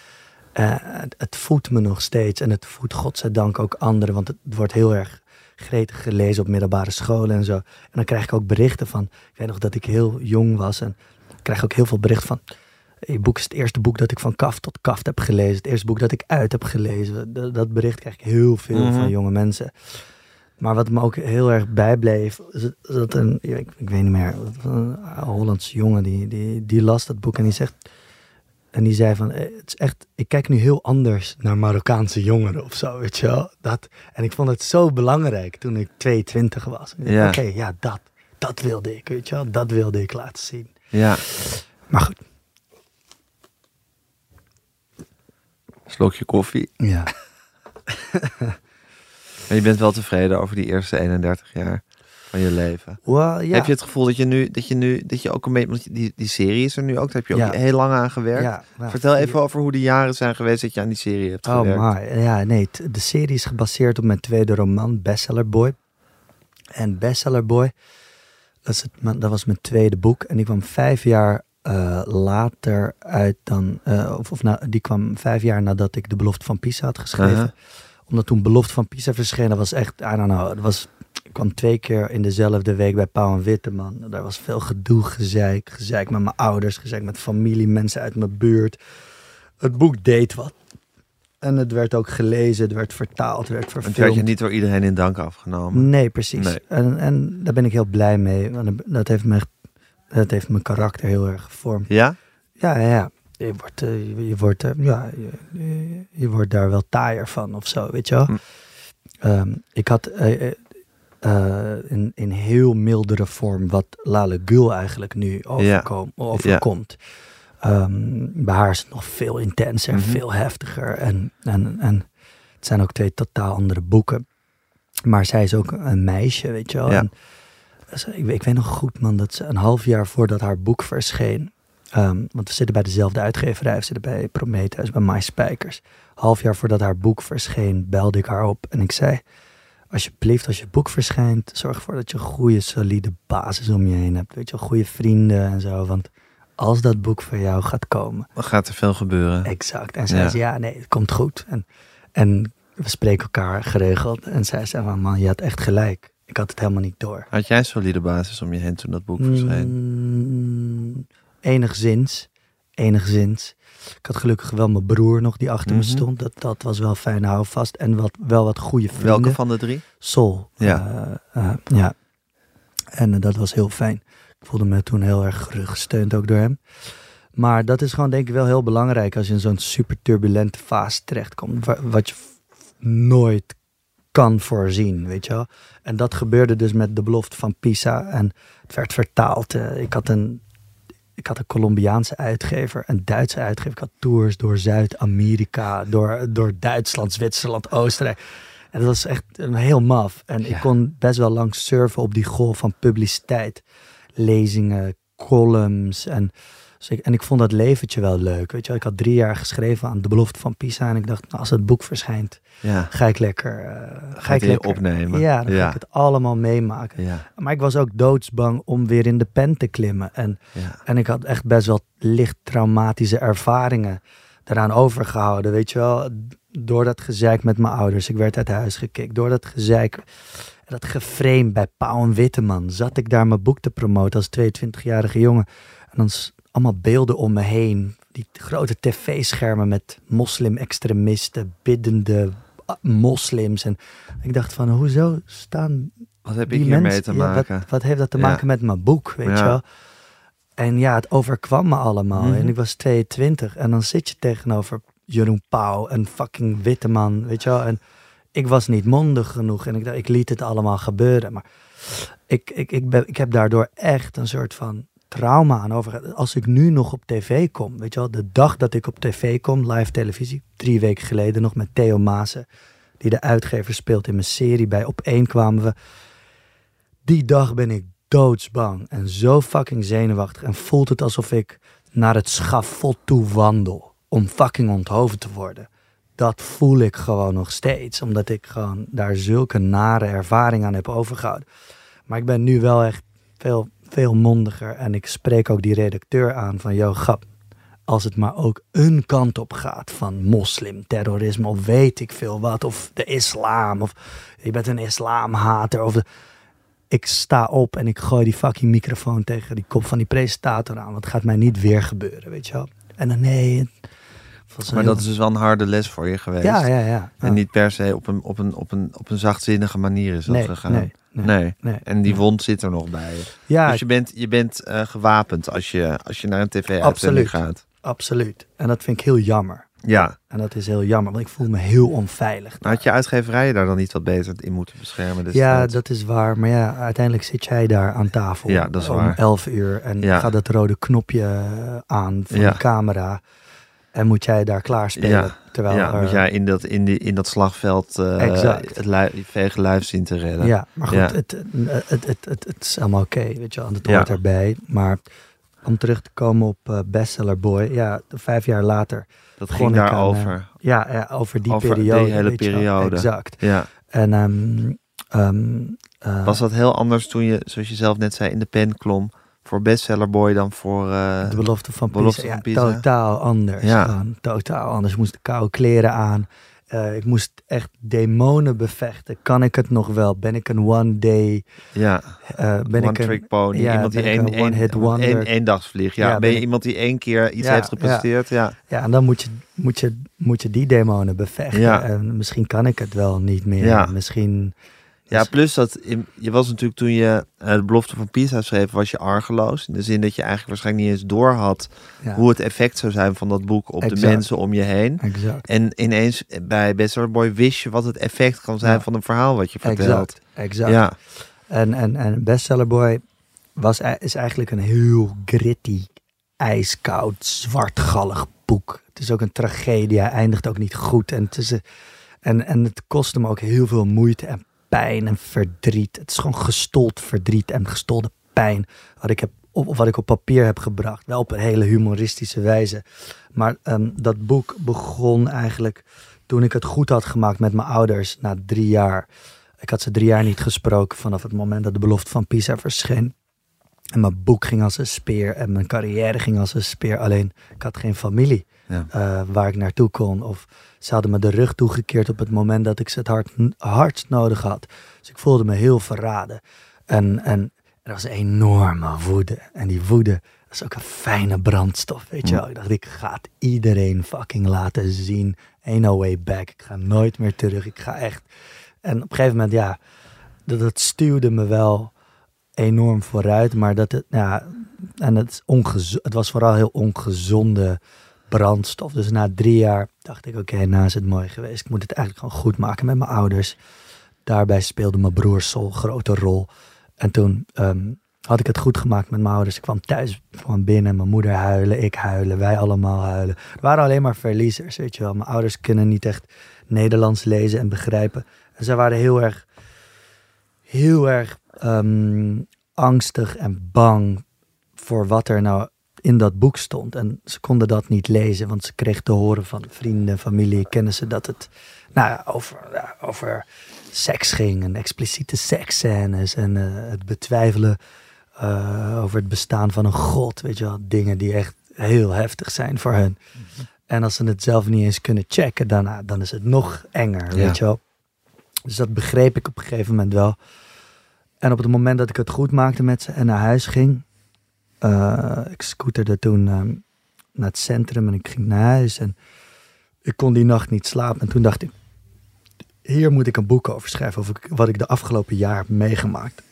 [SPEAKER 2] Eh, het, het voedt me nog steeds. En het voedt godzijdank ook anderen. Want het wordt heel erg gretig gelezen op middelbare scholen en zo. En dan krijg ik ook berichten van... Ik weet nog dat ik heel jong was. En krijg ook heel veel berichten van... Je boek is het eerste boek dat ik van kaft tot kaft heb gelezen. Het eerste boek dat ik uit heb gelezen. Dat, dat bericht krijg ik heel veel
[SPEAKER 1] Mhm.
[SPEAKER 2] van jonge mensen. Maar wat me ook heel erg bijbleef, is dat- een, ik, ik weet niet meer, een Hollandse jongen die, die, die las dat boek en die zegt, en die zei van, eh, het is echt, ik kijk nu heel anders naar Marokkaanse jongeren of zo, weet je wel. Dat, en ik vond het zo belangrijk toen ik 22 was.
[SPEAKER 1] Ja.
[SPEAKER 2] Oké, ja, dat, dat wilde ik, weet je wel, dat wilde ik laten zien.
[SPEAKER 1] Ja,
[SPEAKER 2] Maar goed,
[SPEAKER 1] slokje koffie.
[SPEAKER 2] ja.
[SPEAKER 1] Maar je bent wel tevreden over die eerste 31 jaar van je leven.
[SPEAKER 2] Well, ja.
[SPEAKER 1] Heb je het gevoel dat je nu, dat je nu, dat je ook een beetje, want die, die serie is er nu ook, daar heb je ook
[SPEAKER 2] Ja.
[SPEAKER 1] heel lang aan gewerkt.
[SPEAKER 2] Ja, nou,
[SPEAKER 1] Vertel even over hoe de jaren zijn geweest dat je aan die serie hebt
[SPEAKER 2] Oh,
[SPEAKER 1] gewerkt.
[SPEAKER 2] maar ja, nee. De serie is gebaseerd op mijn tweede roman, Bestseller Boy. En Bestseller Boy, dat, is het, mijn- dat was mijn tweede boek. En die kwam vijf jaar eh, later uit dan. eh, of of die kwam vijf jaar nadat ik De Belofte van Pisa had geschreven. Omdat toen Belofte van Pisa verscheen, dat was echt, I don't know. Het was, ik kwam twee keer in dezelfde week bij Pauw en Witteman. Daar was veel gedoe, gezeik. Gezeik met mijn ouders, gezeik met familie, mensen uit mijn buurt. Het boek deed wat. En het werd ook gelezen, het werd vertaald, het werd
[SPEAKER 1] Het werd
[SPEAKER 2] verfilmd.
[SPEAKER 1] je niet door iedereen in dank afgenomen.
[SPEAKER 2] Nee, precies.
[SPEAKER 1] Nee.
[SPEAKER 2] En, en daar ben ik heel blij mee. Want dat heeft, me, dat heeft mijn karakter heel erg gevormd.
[SPEAKER 1] Ja?
[SPEAKER 2] Ja, ja, ja. Je wordt, eh, je, je wordt, eh, ja, je, je- wordt daar wel taaier van of zo, weet je wel.
[SPEAKER 1] Hm.
[SPEAKER 2] Ehm, ik had eh, in, in heel mildere vorm wat Lale Gul eigenlijk nu overkom, overkomt. Ehm, bij haar is het nog veel intenser,
[SPEAKER 1] Mhm.
[SPEAKER 2] veel heftiger. En, en, en het zijn ook twee totaal andere boeken. Maar zij is ook een meisje, weet je wel.
[SPEAKER 1] Ja.
[SPEAKER 2] En, ik, weet- ik weet nog goed, man, dat ze een half jaar voordat haar boek verscheen. ehm, want we zitten bij dezelfde uitgeverij, we zitten bij Prometheus, bij My Spijkers. Half jaar voordat haar boek verscheen, belde ik haar op en ik zei: Alsjeblieft, als je boek verschijnt, zorg ervoor dat je een goede, solide basis om je heen hebt. Weet je goede vrienden en zo. Want als dat boek van jou gaat komen,
[SPEAKER 1] Dan gaat er veel gebeuren.
[SPEAKER 2] Exact. En zij
[SPEAKER 1] Ja.
[SPEAKER 2] zei, ja, nee, het komt goed. En, en we spreken elkaar geregeld. En zij zei, van, man, je had echt gelijk. Ik had het helemaal niet door.
[SPEAKER 1] Had jij een solide basis om je heen toen dat boek verscheen?
[SPEAKER 2] Mm, enigszins. Enigszins. Ik had gelukkig wel mijn broer nog die achter
[SPEAKER 1] Mhm.
[SPEAKER 2] me stond. Dat, dat was wel fijn houvast. En wat, wel wat goede vrienden.
[SPEAKER 1] Welke van de drie?
[SPEAKER 2] Sol.
[SPEAKER 1] Ja.
[SPEAKER 2] Eh, eh, ja. En eh, dat was heel fijn. Ik voelde me toen heel erg gesteund ook door hem. Maar dat is gewoon denk ik wel heel belangrijk als je in zo'n super turbulente fase terechtkomt. wa- Wat je nooit kan voorzien, weet je wel. En dat gebeurde dus met de belofte van Pisa. En het werd vertaald. eh, ik had een... Ik had een Colombiaanse uitgever, een Duitse uitgever. Ik had tours door Zuid-Amerika, door, door Duitsland, Zwitserland, Oostenrijk. En dat was echt een heel maf. En
[SPEAKER 1] Ja.
[SPEAKER 2] ik kon best wel lang surfen op die golf van publiciteit. Lezingen, columns. En, dus ik, en ik vond dat leventje wel leuk. Weet je wel. Ik had drie jaar geschreven aan De Belofte van Pisa. En ik dacht, nou, als het boek verschijnt,
[SPEAKER 1] Ja.
[SPEAKER 2] ga ik lekker... eh, ga ik lekker
[SPEAKER 1] opnemen.
[SPEAKER 2] Ja, dan ga ik het allemaal meemaken.
[SPEAKER 1] Ja.
[SPEAKER 2] Maar ik was ook doodsbang om weer in de pen te klimmen. En en ik had echt best wel licht traumatische ervaringen daaraan overgehouden. Weet je wel, door dat gezeik met mijn ouders. Ik werd uit huis gekikt. Door dat gezeik, dat geframe bij Pauw en Witteman. Zat ik daar mijn boek te promoten als 22-jarige jongen. En dan allemaal beelden om me heen. Die grote tv-schermen met moslim-extremisten, biddende moslims. En ik dacht van, hoezo staan
[SPEAKER 1] Wat heb
[SPEAKER 2] die
[SPEAKER 1] ik hiermee
[SPEAKER 2] mensen-
[SPEAKER 1] te
[SPEAKER 2] ja,
[SPEAKER 1] maken?
[SPEAKER 2] wat, wat heeft dat te
[SPEAKER 1] Ja.
[SPEAKER 2] maken met mijn boek, weet
[SPEAKER 1] Ja.
[SPEAKER 2] je wel? En ja, het overkwam me allemaal.
[SPEAKER 1] Mhm.
[SPEAKER 2] En ik was 22. En dan zit je tegenover Jeroen Pauw, een fucking witte man, weet je wel. En ik was niet mondig genoeg en ik, ik liet het allemaal gebeuren. Maar ik, ik, ik, ben, ik heb daardoor echt een soort van trauma aan over. Als ik nu nog op tv kom, weet je wel, de dag dat ik op tv kom, live televisie, drie weken geleden nog met Theo Maassen, die de uitgever speelt in mijn serie. Bij Op kwamen we. Die dag ben ik doodsbang en zo fucking zenuwachtig en voelt het alsof ik naar het schafot toe wandel om fucking onthoofd te worden. Dat voel ik gewoon nog steeds, omdat ik gewoon daar zulke nare ervaring aan heb overgehouden. Maar ik ben nu wel echt veel, veel mondiger en ik spreek ook die redacteur aan van, yo, grap, als het maar ook een kant op gaat van moslimterrorisme of weet ik veel wat, of de islam, of je bent een islamhater, of ik sta op en ik gooi die fucking microfoon tegen die kop van die presentator aan, want het gaat mij niet weer gebeuren, weet je wel. En dan nee,
[SPEAKER 1] maar dat is dus wel een harde les voor je geweest.
[SPEAKER 2] Ja, ja, ja.
[SPEAKER 1] En niet per se op een, op een, op een, op een zachtzinnige manier is dat
[SPEAKER 2] nee,
[SPEAKER 1] gegaan.
[SPEAKER 2] Nee, nee,
[SPEAKER 1] nee. En die wond zit er nog bij.
[SPEAKER 2] Ja,
[SPEAKER 1] dus je bent, je bent uh, gewapend als je, als je naar een tv-uitzending gaat.
[SPEAKER 2] Absoluut. En dat vind ik heel jammer.
[SPEAKER 1] Ja.
[SPEAKER 2] En dat is heel jammer, want ik voel me heel onveilig.
[SPEAKER 1] Maar had je uitgeverij daar dan niet wat beter in moeten beschermen?
[SPEAKER 2] ja, dat is waar. Maar ja, uiteindelijk zit jij daar aan tafel
[SPEAKER 1] ja, dat is
[SPEAKER 2] om
[SPEAKER 1] waar.
[SPEAKER 2] 11 uur en ja. gaat het rode knopje aan van
[SPEAKER 1] Ja.
[SPEAKER 2] de camera. En moet jij daar klaarspelen.
[SPEAKER 1] Ja.
[SPEAKER 2] Terwijl
[SPEAKER 1] ja,
[SPEAKER 2] er-
[SPEAKER 1] moet jij in dat, in die, in dat slagveld eh,
[SPEAKER 2] Exact.
[SPEAKER 1] het lui, vege zien te redden.
[SPEAKER 2] Ja, maar goed,
[SPEAKER 1] Ja.
[SPEAKER 2] Het, het, het, het, het, het is allemaal oké, weet je wel. en Het
[SPEAKER 1] Ja.
[SPEAKER 2] hoort erbij. Maar om terug te komen op eh, Bestseller Boy. Ja, vijf jaar later.
[SPEAKER 1] Dat ging daarover.
[SPEAKER 2] eh, ja, ja, over die
[SPEAKER 1] Over die
[SPEAKER 2] periode.
[SPEAKER 1] hele periode.
[SPEAKER 2] Exact.
[SPEAKER 1] ja.
[SPEAKER 2] En ehm, ehm, eh,
[SPEAKER 1] Was dat heel anders toen je, zoals je zelf net zei, in de pen klom voor Bestseller Boy dan voor... eh,
[SPEAKER 2] de belofte van
[SPEAKER 1] belofte
[SPEAKER 2] Pisa.
[SPEAKER 1] van
[SPEAKER 2] ja. Totaal anders.
[SPEAKER 1] Ja.
[SPEAKER 2] Gewoon, totaal anders. Ik moest koude kleren aan. Eh, ik moest echt demonen bevechten. Kan ik het nog wel? Ben ik een one day?
[SPEAKER 1] ja,
[SPEAKER 2] eh, ben
[SPEAKER 1] one
[SPEAKER 2] ik een,
[SPEAKER 1] trick pony.
[SPEAKER 2] ja,
[SPEAKER 1] iemand die één,
[SPEAKER 2] een
[SPEAKER 1] één,
[SPEAKER 2] one-hit wonder?
[SPEAKER 1] één, eendagsvlieg. Ja,
[SPEAKER 2] Ja,
[SPEAKER 1] ben
[SPEAKER 2] ben
[SPEAKER 1] je
[SPEAKER 2] ik-
[SPEAKER 1] iemand die één keer iets
[SPEAKER 2] Ja,
[SPEAKER 1] heeft gepresteerd? Ja.
[SPEAKER 2] Ja, en dan moet je, moet je, moet je die demonen bevechten.
[SPEAKER 1] Ja.
[SPEAKER 2] En misschien kan ik het wel niet meer.
[SPEAKER 1] Ja.
[SPEAKER 2] Misschien.
[SPEAKER 1] Ja,
[SPEAKER 2] Dus-
[SPEAKER 1] plus dat je was natuurlijk toen je eh, de belofte van Pisa schreef, was je argeloos. In de zin dat je eigenlijk waarschijnlijk niet eens door had
[SPEAKER 2] Ja,
[SPEAKER 1] hoe het effect zou zijn van dat boek op de mensen om je heen.
[SPEAKER 2] exact.
[SPEAKER 1] En ineens bij Bestseller Boy wist je wat het effect kan zijn
[SPEAKER 2] Ja.
[SPEAKER 1] van een verhaal wat je vertelt.
[SPEAKER 2] Exact. exact.
[SPEAKER 1] Ja,
[SPEAKER 2] En, en, en Bestseller Boy was, e- is eigenlijk een heel gritty, ijskoud, zwartgallig boek. Het is ook een tragedie. Hij eindigt ook niet goed. En het, is, een- en, en het kost hem ook heel veel moeite en pijn en verdriet. Het is gewoon gestold verdriet en gestolde pijn. Wat ik, heb, of wat ik op papier heb gebracht. Wel op een hele humoristische wijze. Maar ehm, dat boek begon eigenlijk toen ik het goed had gemaakt met mijn ouders na drie jaar. Ik had ze drie jaar niet gesproken vanaf het moment dat de belofte van Pisa verscheen. En mijn boek ging als een speer en mijn carrière ging als een speer. Alleen ik had geen familie
[SPEAKER 1] Ja.
[SPEAKER 2] eh, waar ik naartoe kon. Of ze hadden me de rug toegekeerd op het moment dat ik ze het hard, hardst nodig had. Dus ik voelde me heel verraden. En, en er was een enorme woede. En die woede is ook een fijne brandstof, weet je wel. Ik dacht, ik ga het iedereen fucking laten zien. Ain't no way back. Ik ga nooit meer terug. Ik ga echt... En op een gegeven moment, ja, dat, dat stuwde me wel enorm vooruit. Maar dat het, ja, en het, het was vooral heel ongezonde brandstof. Dus na drie jaar dacht ik, oké, nou is het mooi geweest. Ik moet het eigenlijk gewoon goed maken met mijn ouders. Daarbij speelde mijn broer Sol een grote rol. En toen ehm, had ik het goed gemaakt met mijn ouders. Ik kwam thuis van binnen, mijn moeder huilen, ik huilen, wij allemaal huilen. Er waren alleen maar verliezers, weet je wel. Mijn ouders kunnen niet echt Nederlands lezen en begrijpen. En zij waren heel erg, heel erg ehm, angstig en bang voor wat er nou in dat boek stond. En ze konden dat niet lezen, want ze kregen te horen van vrienden, familie, kennissen dat het nou, over, over seks ging en expliciete seksscènes en eh, het betwijfelen eh, over het bestaan van een god. Weet je wel, dingen die echt heel heftig zijn voor hen. En als ze het zelf niet eens kunnen checken, daarna, dan is het nog enger,
[SPEAKER 1] Ja.
[SPEAKER 2] weet je wel. Dus dat begreep ik op een gegeven moment wel. En op het moment dat ik het goed maakte met ze en naar huis ging, eh, ik scooterde toen ehm, naar het centrum en ik ging naar huis en ik kon die nacht niet slapen. En toen dacht ik, hier moet ik een boek over schrijven, over wat ik de afgelopen jaar heb meegemaakt.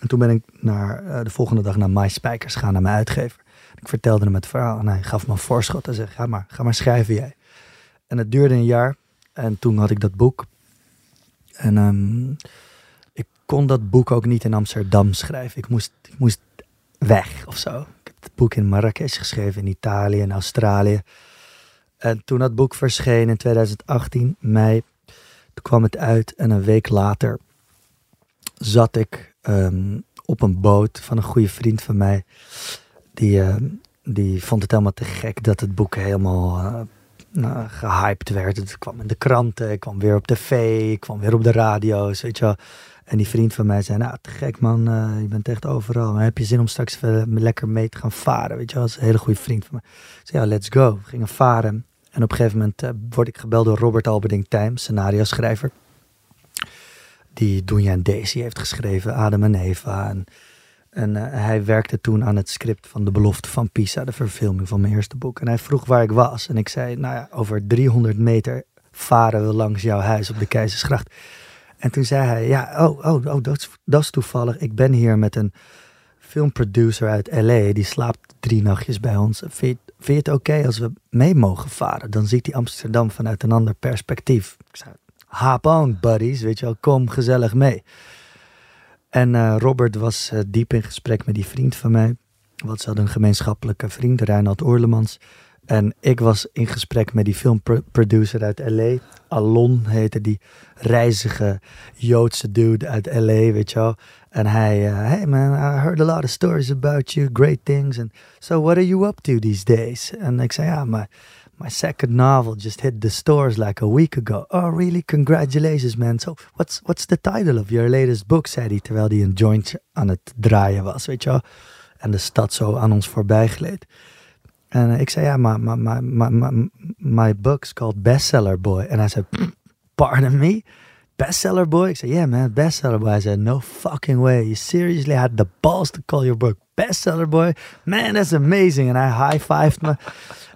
[SPEAKER 2] En toen ben ik naar, eh, de volgende dag naar My Spijkers gaan, naar mijn uitgever. Ik vertelde hem het verhaal en hij gaf me een voorschot en zei, ga maar, ga maar schrijven jij. En het duurde een jaar. En toen had ik dat boek. En ehm, ik kon dat boek ook niet in Amsterdam schrijven. Ik moest, ik moest weg of zo. Ik heb het boek in Marrakesh geschreven, in Italië en Australië. En toen dat boek verscheen in 2018, mei, toen kwam het uit. En een week later zat ik ehm, op een boot van een goede vriend van mij. Die, ehm, die vond het helemaal te gek dat het boek helemaal uh, nou, gehyped werd. Het kwam in de kranten, ik kwam weer op tv, ik kwam weer op de radio's, weet je wel. En die vriend van mij zei, nou, te gek man, uh, je bent echt overal. Heb je zin om straks lekker mee te gaan varen, weet je wel. Dat is een hele goede vriend van me. Ik zei, ja, let's go. We gingen varen. En op een gegeven moment uh, word ik gebeld door Robert Alberding Time, scenario schrijver. Die Doenja en Daisy heeft geschreven, Adam en Eva. En, en uh, hij werkte toen aan het script van De Belofte van Pisa, de verfilming van mijn eerste boek. En hij vroeg waar ik was. En ik zei, nou ja, over 300 meter varen we langs jouw huis op de Keizersgracht. En toen zei hij, ja, oh, oh, oh dat, is, dat is toevallig. Ik ben hier met een filmproducer uit L.A. Die slaapt drie nachtjes bij ons. Vind je, vind je het oké als we mee mogen varen? Dan ziet hij Amsterdam vanuit een ander perspectief. Ik zei, hop on, buddies. Weet je wel, kom gezellig mee. En uh, Robert was uh, diep in gesprek met die vriend van mij. Want ze hadden een gemeenschappelijke vriend, Reinhard Oorlemans. En ik was in gesprek met die filmproducer uit L.A. Alon heette die reizige Joodse dude uit L.A., weet je wel. En hij, uh, hey man, I heard a lot of stories about you, great things. And so what are you up to these days? En ik zei, ja, my, my second novel just hit the stores like a week ago. Oh, really? Congratulations, man. So what's, what's the title of your latest book? zei hij, terwijl hij een joint aan het draaien was, weet je wel. En de stad zo aan ons voorbij gleed. En eh, ik zei, ja, my, my, my, my, my book's called Bestseller Boy. En hij zei, pardon me? Bestseller Boy? Ik zei, yeah man, Bestseller Boy. Hij zei, no fucking way. You seriously had the balls to call your book Bestseller Boy? Man, that's amazing. En hij high-fived me.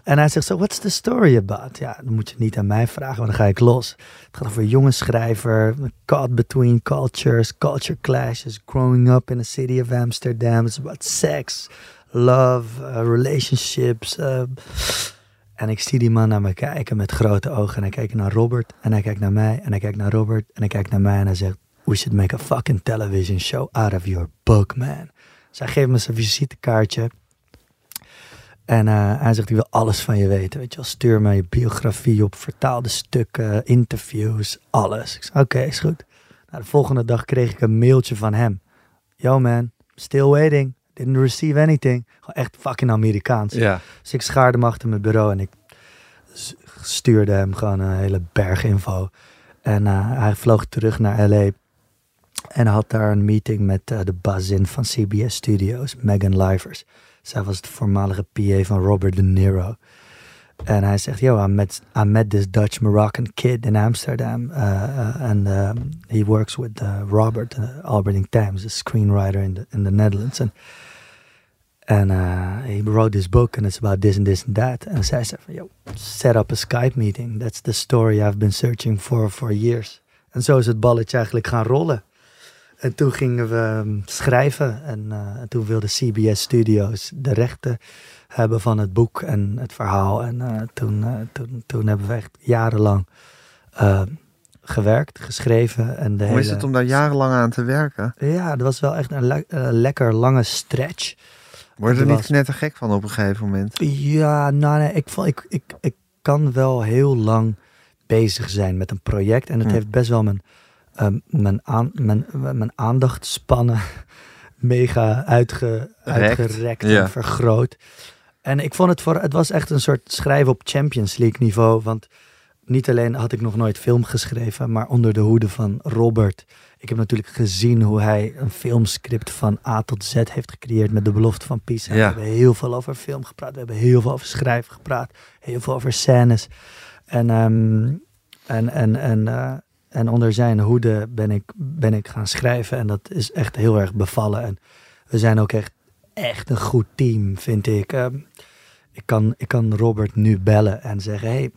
[SPEAKER 2] En hij zegt, so what's the story about? Ja, dan moet je niet aan mij vragen, want dan ga ik los. Het gaat over een jonge schrijver, caught between cultures, culture clashes, growing up in the city of Amsterdam. It's about sex, love, uh, relationships. Uh, en ik zie die man naar me kijken met grote ogen. En hij kijkt naar Robert. En hij kijkt naar mij. En hij kijkt naar Robert. En hij kijkt naar mij. En hij zegt: We should make a fucking television show out of your book, man. Dus hij geeft me zijn visitekaartje. En uh, hij zegt: Ik wil alles van je weten. Weet je wel, stuur me je biografie op, vertaalde stukken, interviews, alles. Ik zei: Oké, okay, is goed. Nou, de volgende dag kreeg ik een mailtje van hem. Yo, man, still waiting. Didn't receive anything. Gewoon echt fucking Amerikaans.
[SPEAKER 1] Ja.
[SPEAKER 2] Dus ik schaarde hem achter mijn bureau en ik stuurde hem gewoon een hele berg info. En uh, hij vloog terug naar LA. En had daar een meeting met uh, de bazin van CBS Studios, Megan Livers. Zij was de voormalige PA van Robert De Niro. En hij zegt, yo, I met, I met this Dutch Moroccan kid in Amsterdam. Uh, and um, he works with Robert, uh, Alberding Times, a screenwriter in the, in the Netherlands. And and uh, he wrote this book and it's about this and this and that. En zij van, yo, set up a Skype meeting. That's the story I've been searching for for years. En zo is het balletje eigenlijk gaan rollen. En toen gingen we um, schrijven en, uh, en, toen wilde CBS Studios de rechten hebben van het boek en het verhaal. En uh, toen, uh, toen, toen hebben we echt jarenlang gewerkt, geschreven. En de
[SPEAKER 1] Hoe
[SPEAKER 2] hele...
[SPEAKER 1] is het om daar jarenlang aan te werken?
[SPEAKER 2] Ja, dat was wel echt een le lekker lange stretch.
[SPEAKER 1] Word je er niet net te gek van op een gegeven moment?
[SPEAKER 2] Ja, nou nee, ik, ik, ik, ik kan wel heel lang bezig zijn met een project. En het
[SPEAKER 1] Hm.
[SPEAKER 2] heeft best wel mijn, um, mijn, aan, mijn, mijn aandachtspannen mega uitge,
[SPEAKER 1] Rekt,
[SPEAKER 2] uitgerekt
[SPEAKER 1] ja.
[SPEAKER 2] en vergroot. En ik vond het voor, het was echt een soort schrijven op Champions League niveau. Want niet alleen had ik nog nooit film geschreven, maar onder de hoede van Robert. Ik heb natuurlijk gezien hoe hij een filmscript van A tot Z heeft gecreëerd met de belofte van Pisa.
[SPEAKER 1] Ja.
[SPEAKER 2] We hebben heel veel over film gepraat, we hebben heel veel over schrijven gepraat, heel veel over scènes. En, ehm, en, en, en, eh, en onder zijn hoede ben ik, ben ik gaan schrijven en dat is echt heel erg bevallen. En we zijn ook echt, echt een goed team, vind ik. Ehm, ik, kan, ik kan Robert nu bellen en zeggen, hey,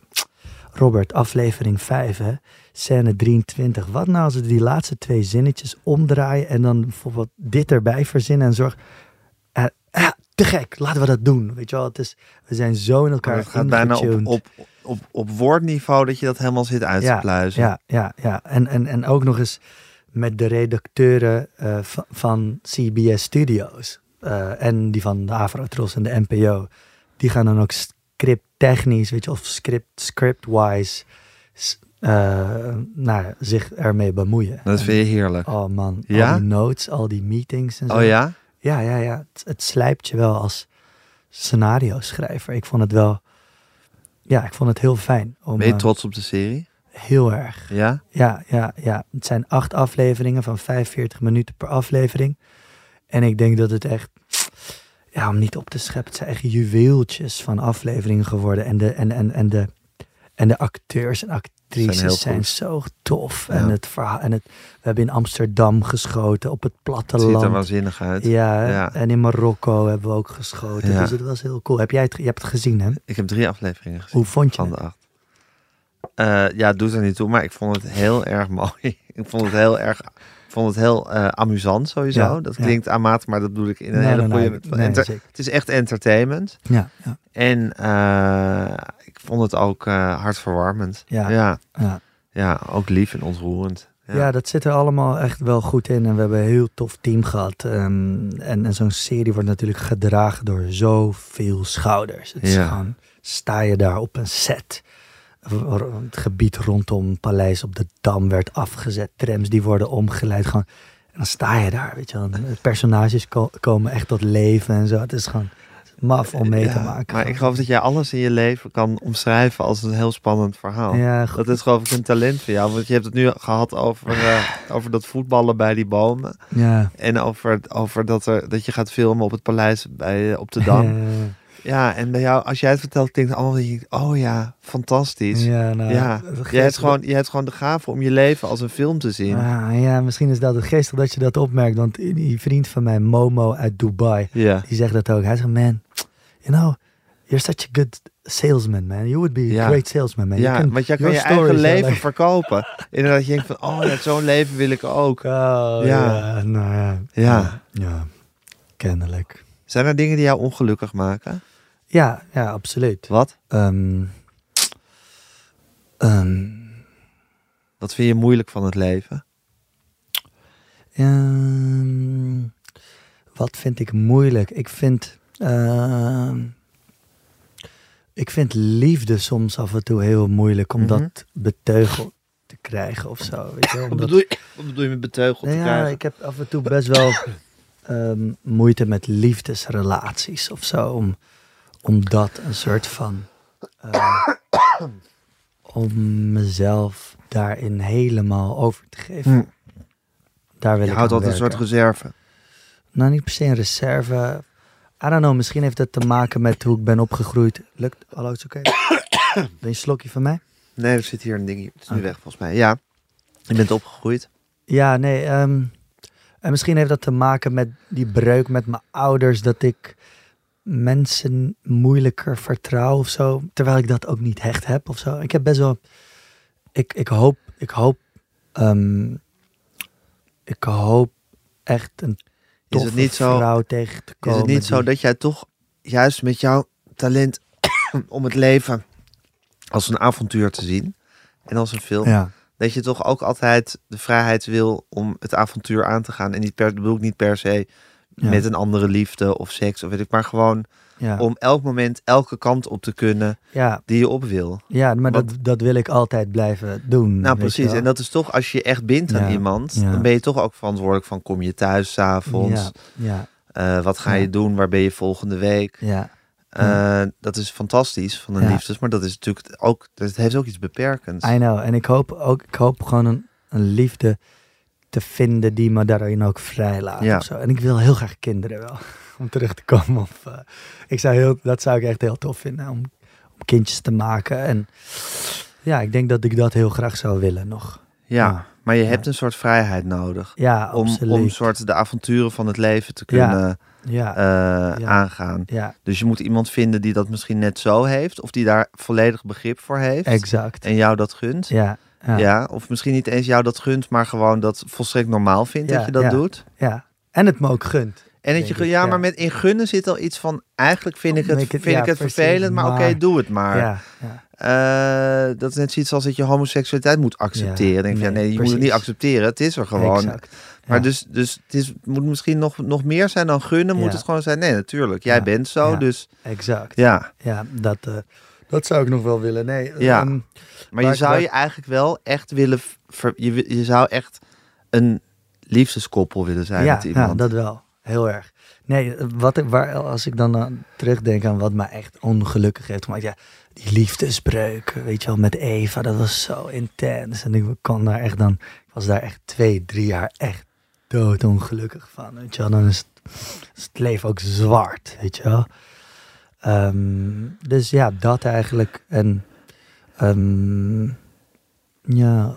[SPEAKER 2] Robert, aflevering 5, hè? scène 23. Wat nou als we die laatste twee zinnetjes omdraaien en dan bijvoorbeeld dit erbij verzinnen en zorg. Eh, ja, te gek, laten we dat doen. Weet je wel, het is, we zijn zo in elkaar
[SPEAKER 1] het gaat bijna op op, op woordniveau dat je dat helemaal zit uit te
[SPEAKER 2] ja,
[SPEAKER 1] pluizen.
[SPEAKER 2] Ja, ja, ja. En, en, en ook nog eens met de redacteuren eh, van, CBS Studios eh, en die van de Avrotros en de NPO. Die gaan dan ook scripttechnisch, weet je, of script, script-wise nou, zich ermee bemoeien.
[SPEAKER 1] Dat vind je heerlijk.
[SPEAKER 2] Oh man,
[SPEAKER 1] Ja?
[SPEAKER 2] al die notes, al die meetings en zo.
[SPEAKER 1] Oh ja?
[SPEAKER 2] Ja, ja, ja. Het, het slijpt je wel als scenario schrijver. Ik vond het wel, ja, ik vond het heel fijn. Om,
[SPEAKER 1] Ben je
[SPEAKER 2] eh,
[SPEAKER 1] trots op de serie?
[SPEAKER 2] heel erg.
[SPEAKER 1] Ja?
[SPEAKER 2] Ja, ja, ja. Het zijn acht afleveringen van 45 minuten per aflevering. En ik denk dat het echt, ja, om niet op te scheppen, het zijn echt juweeltjes van afleveringen geworden. En de, en, en, en de, en de acteurs en
[SPEAKER 1] Zijn
[SPEAKER 2] actrices zijn, zo tof.
[SPEAKER 1] Ja.
[SPEAKER 2] En, het verhaal, en het, we hebben in Amsterdam geschoten, op het
[SPEAKER 1] Het ziet er
[SPEAKER 2] platteland.
[SPEAKER 1] waanzinnig uit.
[SPEAKER 2] Ja, en in Marokko hebben we ook geschoten.
[SPEAKER 1] Ja.
[SPEAKER 2] Dus het was heel cool. Heb jij het, je hebt het gezien, hè?
[SPEAKER 1] Ik heb drie afleveringen gezien
[SPEAKER 2] Hoe vond je
[SPEAKER 1] van
[SPEAKER 2] het?
[SPEAKER 1] de acht. Eh, ja, doet er niet toe, maar ik vond het heel erg mooi. ik vond het heel erg... Vond het heel eh, amusant sowieso.
[SPEAKER 2] Ja,
[SPEAKER 1] dat
[SPEAKER 2] ja.
[SPEAKER 1] klinkt aanmatig, maar dat bedoel ik in een
[SPEAKER 2] Nee,
[SPEAKER 1] hele goede...
[SPEAKER 2] nee, nee,
[SPEAKER 1] enter-
[SPEAKER 2] zeker.
[SPEAKER 1] het is echt entertainment.
[SPEAKER 2] Ja, ja,
[SPEAKER 1] En eh, ik vond het ook eh, hartverwarmend.
[SPEAKER 2] Ja.
[SPEAKER 1] ja.
[SPEAKER 2] ja.
[SPEAKER 1] Ja, ook lief en ontroerend.
[SPEAKER 2] Ja. dat zit er allemaal echt wel goed in. En we hebben een heel tof team gehad. Ehm, en en zo'n serie wordt natuurlijk gedragen door zoveel schouders. Het is
[SPEAKER 1] Ja.
[SPEAKER 2] gewoon, sta je daar op een set. Het gebied rondom Paleis op de Dam werd afgezet. Trams die worden omgeleid. Gewoon, en dan sta je daar, weet je wel. De personages ko- komen echt tot leven en zo. Het is gewoon maf om mee te maken.
[SPEAKER 1] Maar ik geloof dat jij alles in je leven kan omschrijven als een heel spannend verhaal.
[SPEAKER 2] Ja.
[SPEAKER 1] Dat is geloof ik een talent van jou. Want je hebt het nu gehad over, eh, over dat voetballen bij die bomen.
[SPEAKER 2] Ja.
[SPEAKER 1] En over, over dat, er, dat je gaat filmen op het paleis bij, eh, op de Dam.
[SPEAKER 2] Ja,
[SPEAKER 1] Ja, en bij jou, als jij het vertelt, klinkt het allemaal dat je denkt, oh ja, fantastisch. Ja,
[SPEAKER 2] ja, nou, het
[SPEAKER 1] Jij, hebt gewoon, jij hebt gewoon de gave om je leven als een film te zien.
[SPEAKER 2] Ah, ja, misschien is dat het geestig dat je dat opmerkt. Want die vriend van mij, Momo uit Dubai,
[SPEAKER 1] Ja.
[SPEAKER 2] die zegt dat ook. Hij zegt, man, you know, you're such a good salesman, man. You would be
[SPEAKER 1] Ja.
[SPEAKER 2] a great salesman, man. You
[SPEAKER 1] Ja,
[SPEAKER 2] can-
[SPEAKER 1] want jij kan je eigen leven
[SPEAKER 2] like-
[SPEAKER 1] verkopen. Inderdaad, je denkt van, oh ja, zo'n leven wil ik ook.
[SPEAKER 2] Oh,
[SPEAKER 1] Ja.
[SPEAKER 2] ja. nou ja.
[SPEAKER 1] Ja.
[SPEAKER 2] Ja, kennelijk.
[SPEAKER 1] Zijn er dingen die jou ongelukkig maken?
[SPEAKER 2] Ja, ja, absoluut.
[SPEAKER 1] Wat?
[SPEAKER 2] Ehm, ehm,
[SPEAKER 1] Wat vind je moeilijk van het leven?
[SPEAKER 2] Ehm, wat vind ik moeilijk? Ik vind, ik vind liefde soms af en toe heel moeilijk om
[SPEAKER 1] Mhm.
[SPEAKER 2] dat beteugeld te krijgen of zo. Weet je?
[SPEAKER 1] Wat
[SPEAKER 2] Omdat-
[SPEAKER 1] bedoel je, wat bedoel je met beteugeld te
[SPEAKER 2] Nou ja,
[SPEAKER 1] krijgen?
[SPEAKER 2] ik heb af en toe best wel ehm, moeite met liefdesrelaties of zo. Om, om dat een soort van. eh, om mezelf daarin helemaal over te geven.
[SPEAKER 1] Hm.
[SPEAKER 2] Daar wil
[SPEAKER 1] Je
[SPEAKER 2] ik
[SPEAKER 1] houdt altijd een soort reserve.
[SPEAKER 2] Nou, niet per se een reserve. I don't know, misschien heeft dat te maken met hoe ik ben opgegroeid. Lukt? Hallo, is oké? Je een slokje van mij?
[SPEAKER 1] Nee, er zit hier een ding. Het is nu
[SPEAKER 2] Oh.
[SPEAKER 1] weg volgens mij. Ja, je bent opgegroeid.
[SPEAKER 2] Ja, nee. ehm, en misschien heeft dat te maken met die breuk met mijn ouders. Dat ik mensen moeilijker vertrouw of zo. Terwijl ik dat ook niet hecht heb of zo. Ik heb best wel... Ik, ik hoop... Ik hoop... ehm, ik hoop echt een
[SPEAKER 1] Is het niet zo,
[SPEAKER 2] vrouw tegen te
[SPEAKER 1] is
[SPEAKER 2] komen.
[SPEAKER 1] het niet zo dat jij toch juist met jouw talent om het leven als een avontuur te zien en als een film,
[SPEAKER 2] Ja,
[SPEAKER 1] dat je toch ook altijd de vrijheid wil om het avontuur aan te gaan en niet per, bedoel ik niet per se
[SPEAKER 2] ja,
[SPEAKER 1] met een andere liefde of seks of weet ik, maar gewoon
[SPEAKER 2] ja,
[SPEAKER 1] om elk moment elke kant op te kunnen
[SPEAKER 2] ja,
[SPEAKER 1] die je op wil.
[SPEAKER 2] ja, maar dat, dat wil ik altijd blijven doen.
[SPEAKER 1] Nou, precies. En dat is toch, als je echt bindt aan iemand, dan ben je toch ook verantwoordelijk van kom je thuis s'avonds?
[SPEAKER 2] Ja, ja,
[SPEAKER 1] Eh, wat ga je doen? Waar ben je volgende week?
[SPEAKER 2] ja.
[SPEAKER 1] Eh, dat is fantastisch van een
[SPEAKER 2] Ja.
[SPEAKER 1] liefdes, maar dat is natuurlijk ook, dat heeft ook iets beperkends.
[SPEAKER 2] I know. En ik hoop ook, ik hoop gewoon een, een liefde te vinden die me daarin ook vrij laat.
[SPEAKER 1] Ja.
[SPEAKER 2] Of zo. En ik wil heel graag kinderen wel. Om terug te komen op. eh, ik zou heel, dat zou ik echt heel tof vinden. Om, om kindjes te maken. En ja, ik denk dat ik dat heel graag zou willen nog.
[SPEAKER 1] ja,
[SPEAKER 2] ja.
[SPEAKER 1] maar je hebt een soort vrijheid nodig
[SPEAKER 2] Ja,
[SPEAKER 1] om,
[SPEAKER 2] absoluut.
[SPEAKER 1] om soort de avonturen van het leven te kunnen
[SPEAKER 2] ja,
[SPEAKER 1] eh,
[SPEAKER 2] Ja.
[SPEAKER 1] aangaan.
[SPEAKER 2] ja,
[SPEAKER 1] Dus je moet iemand vinden die dat misschien net zo heeft, of die daar volledig begrip voor heeft
[SPEAKER 2] exact.
[SPEAKER 1] en jou dat gunt.
[SPEAKER 2] Ja, ja,
[SPEAKER 1] Ja. of misschien niet eens jou dat gunt, maar gewoon dat volstrekt normaal vindt dat je dat doet.
[SPEAKER 2] ja. En het me ook gunt.
[SPEAKER 1] En dat je,
[SPEAKER 2] ik,
[SPEAKER 1] ja, maar met in gunnen zit al iets van, eigenlijk vind ik het, vind ik het vervelend, maar, oké, doe het maar.
[SPEAKER 2] Ja, ja.
[SPEAKER 1] eh, dat is net zoiets als dat je homoseksualiteit moet accepteren.
[SPEAKER 2] Ja,
[SPEAKER 1] denk je, ja,
[SPEAKER 2] nee,
[SPEAKER 1] je moet het niet accepteren. Het is er gewoon.
[SPEAKER 2] Exact.
[SPEAKER 1] Maar dus, dus het, is, moet misschien nog, nog meer zijn dan gunnen. Moet het gewoon zijn, nee, natuurlijk. Jij bent zo, dus
[SPEAKER 2] Exact.
[SPEAKER 1] ja.
[SPEAKER 2] Ja, dat, eh, dat zou ik nog wel willen. Nee,
[SPEAKER 1] Ja.
[SPEAKER 2] ehm,
[SPEAKER 1] Maar je zou je eigenlijk wel echt willen... ver- je, je zou echt een liefdeskoppel willen zijn
[SPEAKER 2] ja,
[SPEAKER 1] met iemand.
[SPEAKER 2] ja, dat wel. Heel erg. Nee, wat, ik- waar, als ik dan aan terugdenk aan wat mij echt ongelukkig heeft gemaakt. Ja, die liefdesbreuk, weet je wel, met Eva, dat was zo intens. En ik kon daar echt dan, ik was daar echt twee, drie jaar echt doodongelukkig van. Weet je wel, dan is het, is het leven ook zwart, weet je wel. Ehm, dus ja, dat eigenlijk. En ehm, ja,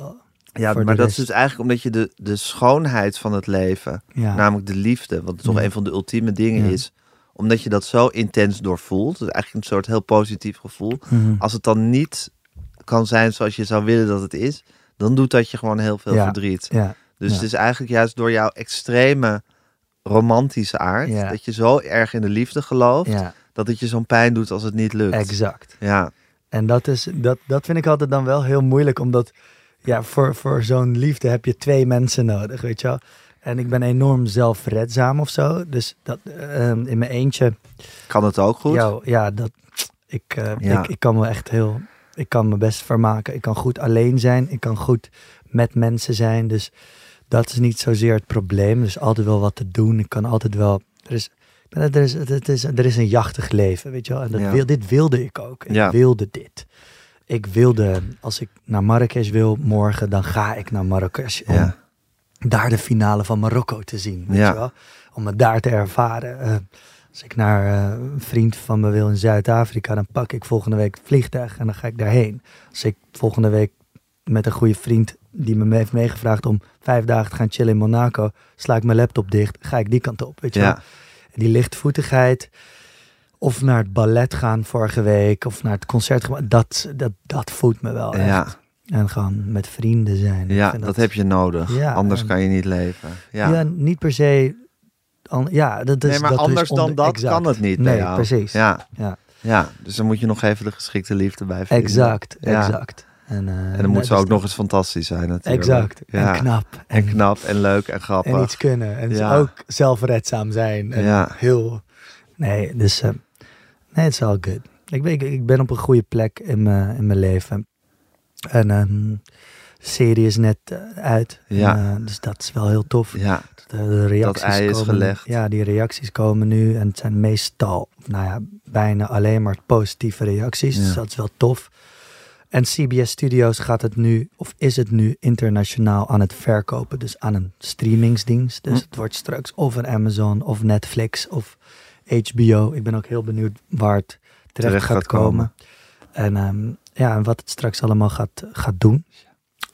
[SPEAKER 1] Ja, maar dat is dus eigenlijk omdat je de, de schoonheid van het leven...
[SPEAKER 2] ja,
[SPEAKER 1] namelijk de liefde, wat toch
[SPEAKER 2] Ja.
[SPEAKER 1] een van de ultieme dingen
[SPEAKER 2] Ja.
[SPEAKER 1] is... omdat je dat zo intens doorvoelt... dus eigenlijk een soort heel positief gevoel...
[SPEAKER 2] Mhm.
[SPEAKER 1] als het dan niet kan zijn zoals je zou willen dat het is... dan doet dat je gewoon heel veel
[SPEAKER 2] Ja.
[SPEAKER 1] verdriet. Dus
[SPEAKER 2] Ja.
[SPEAKER 1] het is eigenlijk juist door jouw extreme romantische aard...
[SPEAKER 2] Ja.
[SPEAKER 1] dat je zo erg in de liefde gelooft...
[SPEAKER 2] ja,
[SPEAKER 1] dat het je zo'n pijn doet als het niet lukt.
[SPEAKER 2] exact.
[SPEAKER 1] Ja,
[SPEAKER 2] En dat, is, dat, dat vind ik altijd dan wel heel moeilijk, omdat ja, voor, voor zo'n liefde heb je twee mensen nodig, weet je wel. En ik ben enorm zelfredzaam of zo. Dus dat, ehm, in mijn eentje,
[SPEAKER 1] kan het ook goed?
[SPEAKER 2] ja, ja, dat, ik, eh,
[SPEAKER 1] Ja.
[SPEAKER 2] ik, ik kan me echt heel, ik kan me best vermaken. Ik kan goed alleen zijn, ik kan goed met mensen zijn. Dus dat is niet zozeer het probleem. Er is altijd wel wat te doen. Ik kan altijd wel, er is, er is, het is, er is een jachtig leven, weet je wel. En dat
[SPEAKER 1] Ja.
[SPEAKER 2] wil, dit wilde ik ook. Ik
[SPEAKER 1] Ja.
[SPEAKER 2] wilde dit. Ik wilde, als ik naar Marrakesh wil morgen, dan ga ik naar Marrakesh. Om
[SPEAKER 1] Ja.
[SPEAKER 2] daar de finale van Marokko te zien. Weet
[SPEAKER 1] Ja.
[SPEAKER 2] je wel? Om het daar te ervaren. Eh, als ik naar eh, een vriend van me wil in Zuid-Afrika, dan pak ik volgende week het vliegtuig en dan ga ik daarheen. Als ik volgende week met een goede vriend die me heeft meegevraagd om vijf dagen te gaan chillen in Monaco, sla ik mijn laptop dicht, ga ik die kant op. Weet je?
[SPEAKER 1] Ja.
[SPEAKER 2] Die lichtvoetigheid, of naar het ballet gaan vorige week, of naar het concert dat, dat, dat voedt me wel echt.
[SPEAKER 1] Ja,
[SPEAKER 2] En gewoon met vrienden zijn.
[SPEAKER 1] Ja dat, heb je nodig.
[SPEAKER 2] Ja,
[SPEAKER 1] Anders
[SPEAKER 2] en-
[SPEAKER 1] kan je niet leven. Ja.
[SPEAKER 2] Ja, niet per se. an- ja, dat is,
[SPEAKER 1] nee, maar
[SPEAKER 2] dat is
[SPEAKER 1] anders dan
[SPEAKER 2] onder-
[SPEAKER 1] dat
[SPEAKER 2] exact.
[SPEAKER 1] kan het niet.
[SPEAKER 2] Nee, precies.
[SPEAKER 1] Ja,
[SPEAKER 2] Ja,
[SPEAKER 1] ja, dus dan moet je nog even de geschikte liefde bij vinden.
[SPEAKER 2] exact, exact. En, eh,
[SPEAKER 1] En dan moet ze
[SPEAKER 2] dus
[SPEAKER 1] ook nog eens fantastisch zijn natuurlijk.
[SPEAKER 2] Exact.
[SPEAKER 1] Ja.
[SPEAKER 2] En knap.
[SPEAKER 1] En knap en leuk en grappig.
[SPEAKER 2] En iets kunnen. En
[SPEAKER 1] Ja.
[SPEAKER 2] ook zelfredzaam zijn. En
[SPEAKER 1] Ja.
[SPEAKER 2] heel... Nee, dus... eh, nee, het is all good. Ik ben, ik, ik ben op een goede plek in mijn, in mijn leven. En een serie is net eh, uit.
[SPEAKER 1] Ja.
[SPEAKER 2] En, dus dat is wel heel tof.
[SPEAKER 1] Ja,
[SPEAKER 2] De, de reacties
[SPEAKER 1] ei is
[SPEAKER 2] komen,
[SPEAKER 1] gelegd.
[SPEAKER 2] Ja, die reacties komen nu. En het zijn meestal, nou ja, bijna alleen maar positieve reacties.
[SPEAKER 1] Ja.
[SPEAKER 2] Dus dat is wel tof. En CBS Studios gaat het nu, of is het nu internationaal aan het verkopen. Dus aan een streamingsdienst. Dus
[SPEAKER 1] Hm.
[SPEAKER 2] het wordt straks of een Amazon of Netflix of HBO. Ik ben ook heel benieuwd waar het terecht,
[SPEAKER 1] Terecht
[SPEAKER 2] gaat,
[SPEAKER 1] gaat
[SPEAKER 2] komen. En ehm, ja, en wat het straks allemaal gaat, gaat doen.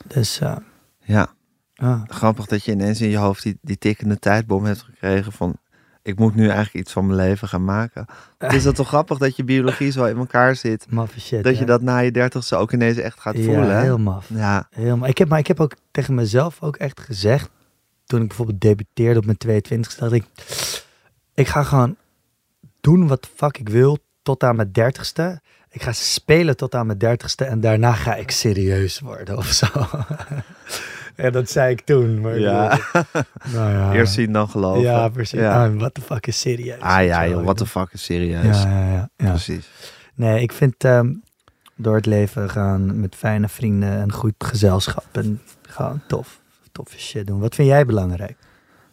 [SPEAKER 2] Dus uh,
[SPEAKER 1] ja.
[SPEAKER 2] ah,
[SPEAKER 1] Grappig dat je ineens in je hoofd die, die tikkende tijdbom hebt gekregen van... Ik moet nu eigenlijk iets van mijn leven gaan maken. Het is dat toch grappig dat je biologie zo in elkaar zit.
[SPEAKER 2] maffe shit.
[SPEAKER 1] Dat je dat na je dertigste ook ineens echt gaat
[SPEAKER 2] ja,
[SPEAKER 1] voelen. hè?
[SPEAKER 2] heel maf.
[SPEAKER 1] Ja,
[SPEAKER 2] Helemaal. Ik heb, maar ik heb ook tegen mezelf ook echt gezegd, toen ik bijvoorbeeld debuteerde op mijn 22 dacht ik, ik ga gewoon doen wat fuck ik wil tot aan mijn dertigste. Ik ga spelen tot aan mijn dertigste en daarna ga ik serieus worden of zo. ja, dat zei ik toen. Maar
[SPEAKER 1] Ja.
[SPEAKER 2] nou ja.
[SPEAKER 1] eerst zien dan geloven.
[SPEAKER 2] Ja, precies.
[SPEAKER 1] Ja.
[SPEAKER 2] Ah, what the fuck is serieus?
[SPEAKER 1] Ah ja, joh, wat de fuck is serieus.
[SPEAKER 2] Ja, ja, ja.
[SPEAKER 1] Precies.
[SPEAKER 2] Nee, ik vind ehm, door het leven gaan met fijne vrienden en goed gezelschap en gewoon tof. Toffe shit doen. Wat vind jij belangrijk?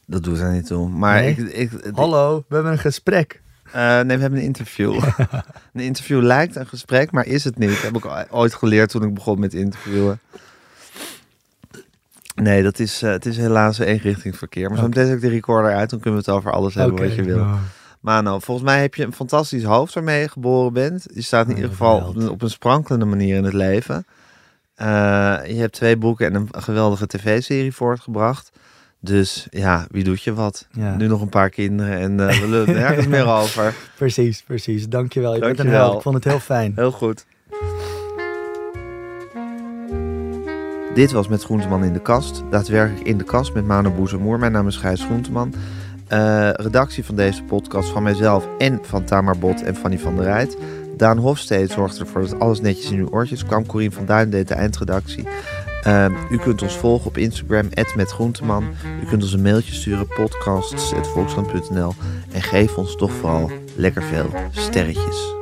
[SPEAKER 1] Dat doet er niet toe. Maar
[SPEAKER 2] Nee?
[SPEAKER 1] ik, ik,
[SPEAKER 2] Hallo, we hebben een gesprek.
[SPEAKER 1] eh, nee, we hebben een interview. een interview lijkt een gesprek, maar is het niet. heb ik ooit geleerd toen ik begon met interviewen. Nee, dat is, eh, het is helaas een eenrichtingsverkeer. Maar zo meteen zet ik de recorder uit, dan kunnen we het over alles hebben wat je wil.
[SPEAKER 2] nou,
[SPEAKER 1] Mano, volgens mij heb je een fantastisch hoofd waarmee je geboren bent. Je staat in
[SPEAKER 2] Oh,
[SPEAKER 1] ieder geval op een, op een sprankelende manier in het leven. Eh, je hebt twee boeken en een geweldige tv-serie voortgebracht. Dus ja, wie doet je wat?
[SPEAKER 2] Ja.
[SPEAKER 1] Nu nog een paar kinderen en eh, we lullen er nergens meer over.
[SPEAKER 2] Precies, precies. Dankjewel. Je bent een
[SPEAKER 1] Dankjewel.
[SPEAKER 2] held. Ik vond het heel fijn.
[SPEAKER 1] Heel goed. Dit was Met Groenteman in de kast. Daadwerkelijk in de kast met Mano Boezemoer. Mijn naam is Gijs Groenteman. Eh, redactie van deze podcast van mijzelf en van Tamar Bot en Fanny van der Rijt. Daan Hofstede zorgde ervoor dat alles netjes in uw oortjes kwam. Corien van Duin deed de eindredactie. Ehm, u kunt ons volgen op Instagram, @metgroenteman. U kunt ons een mailtje sturen, podcasts.volkskrant.nl. En geef ons toch vooral lekker veel sterretjes.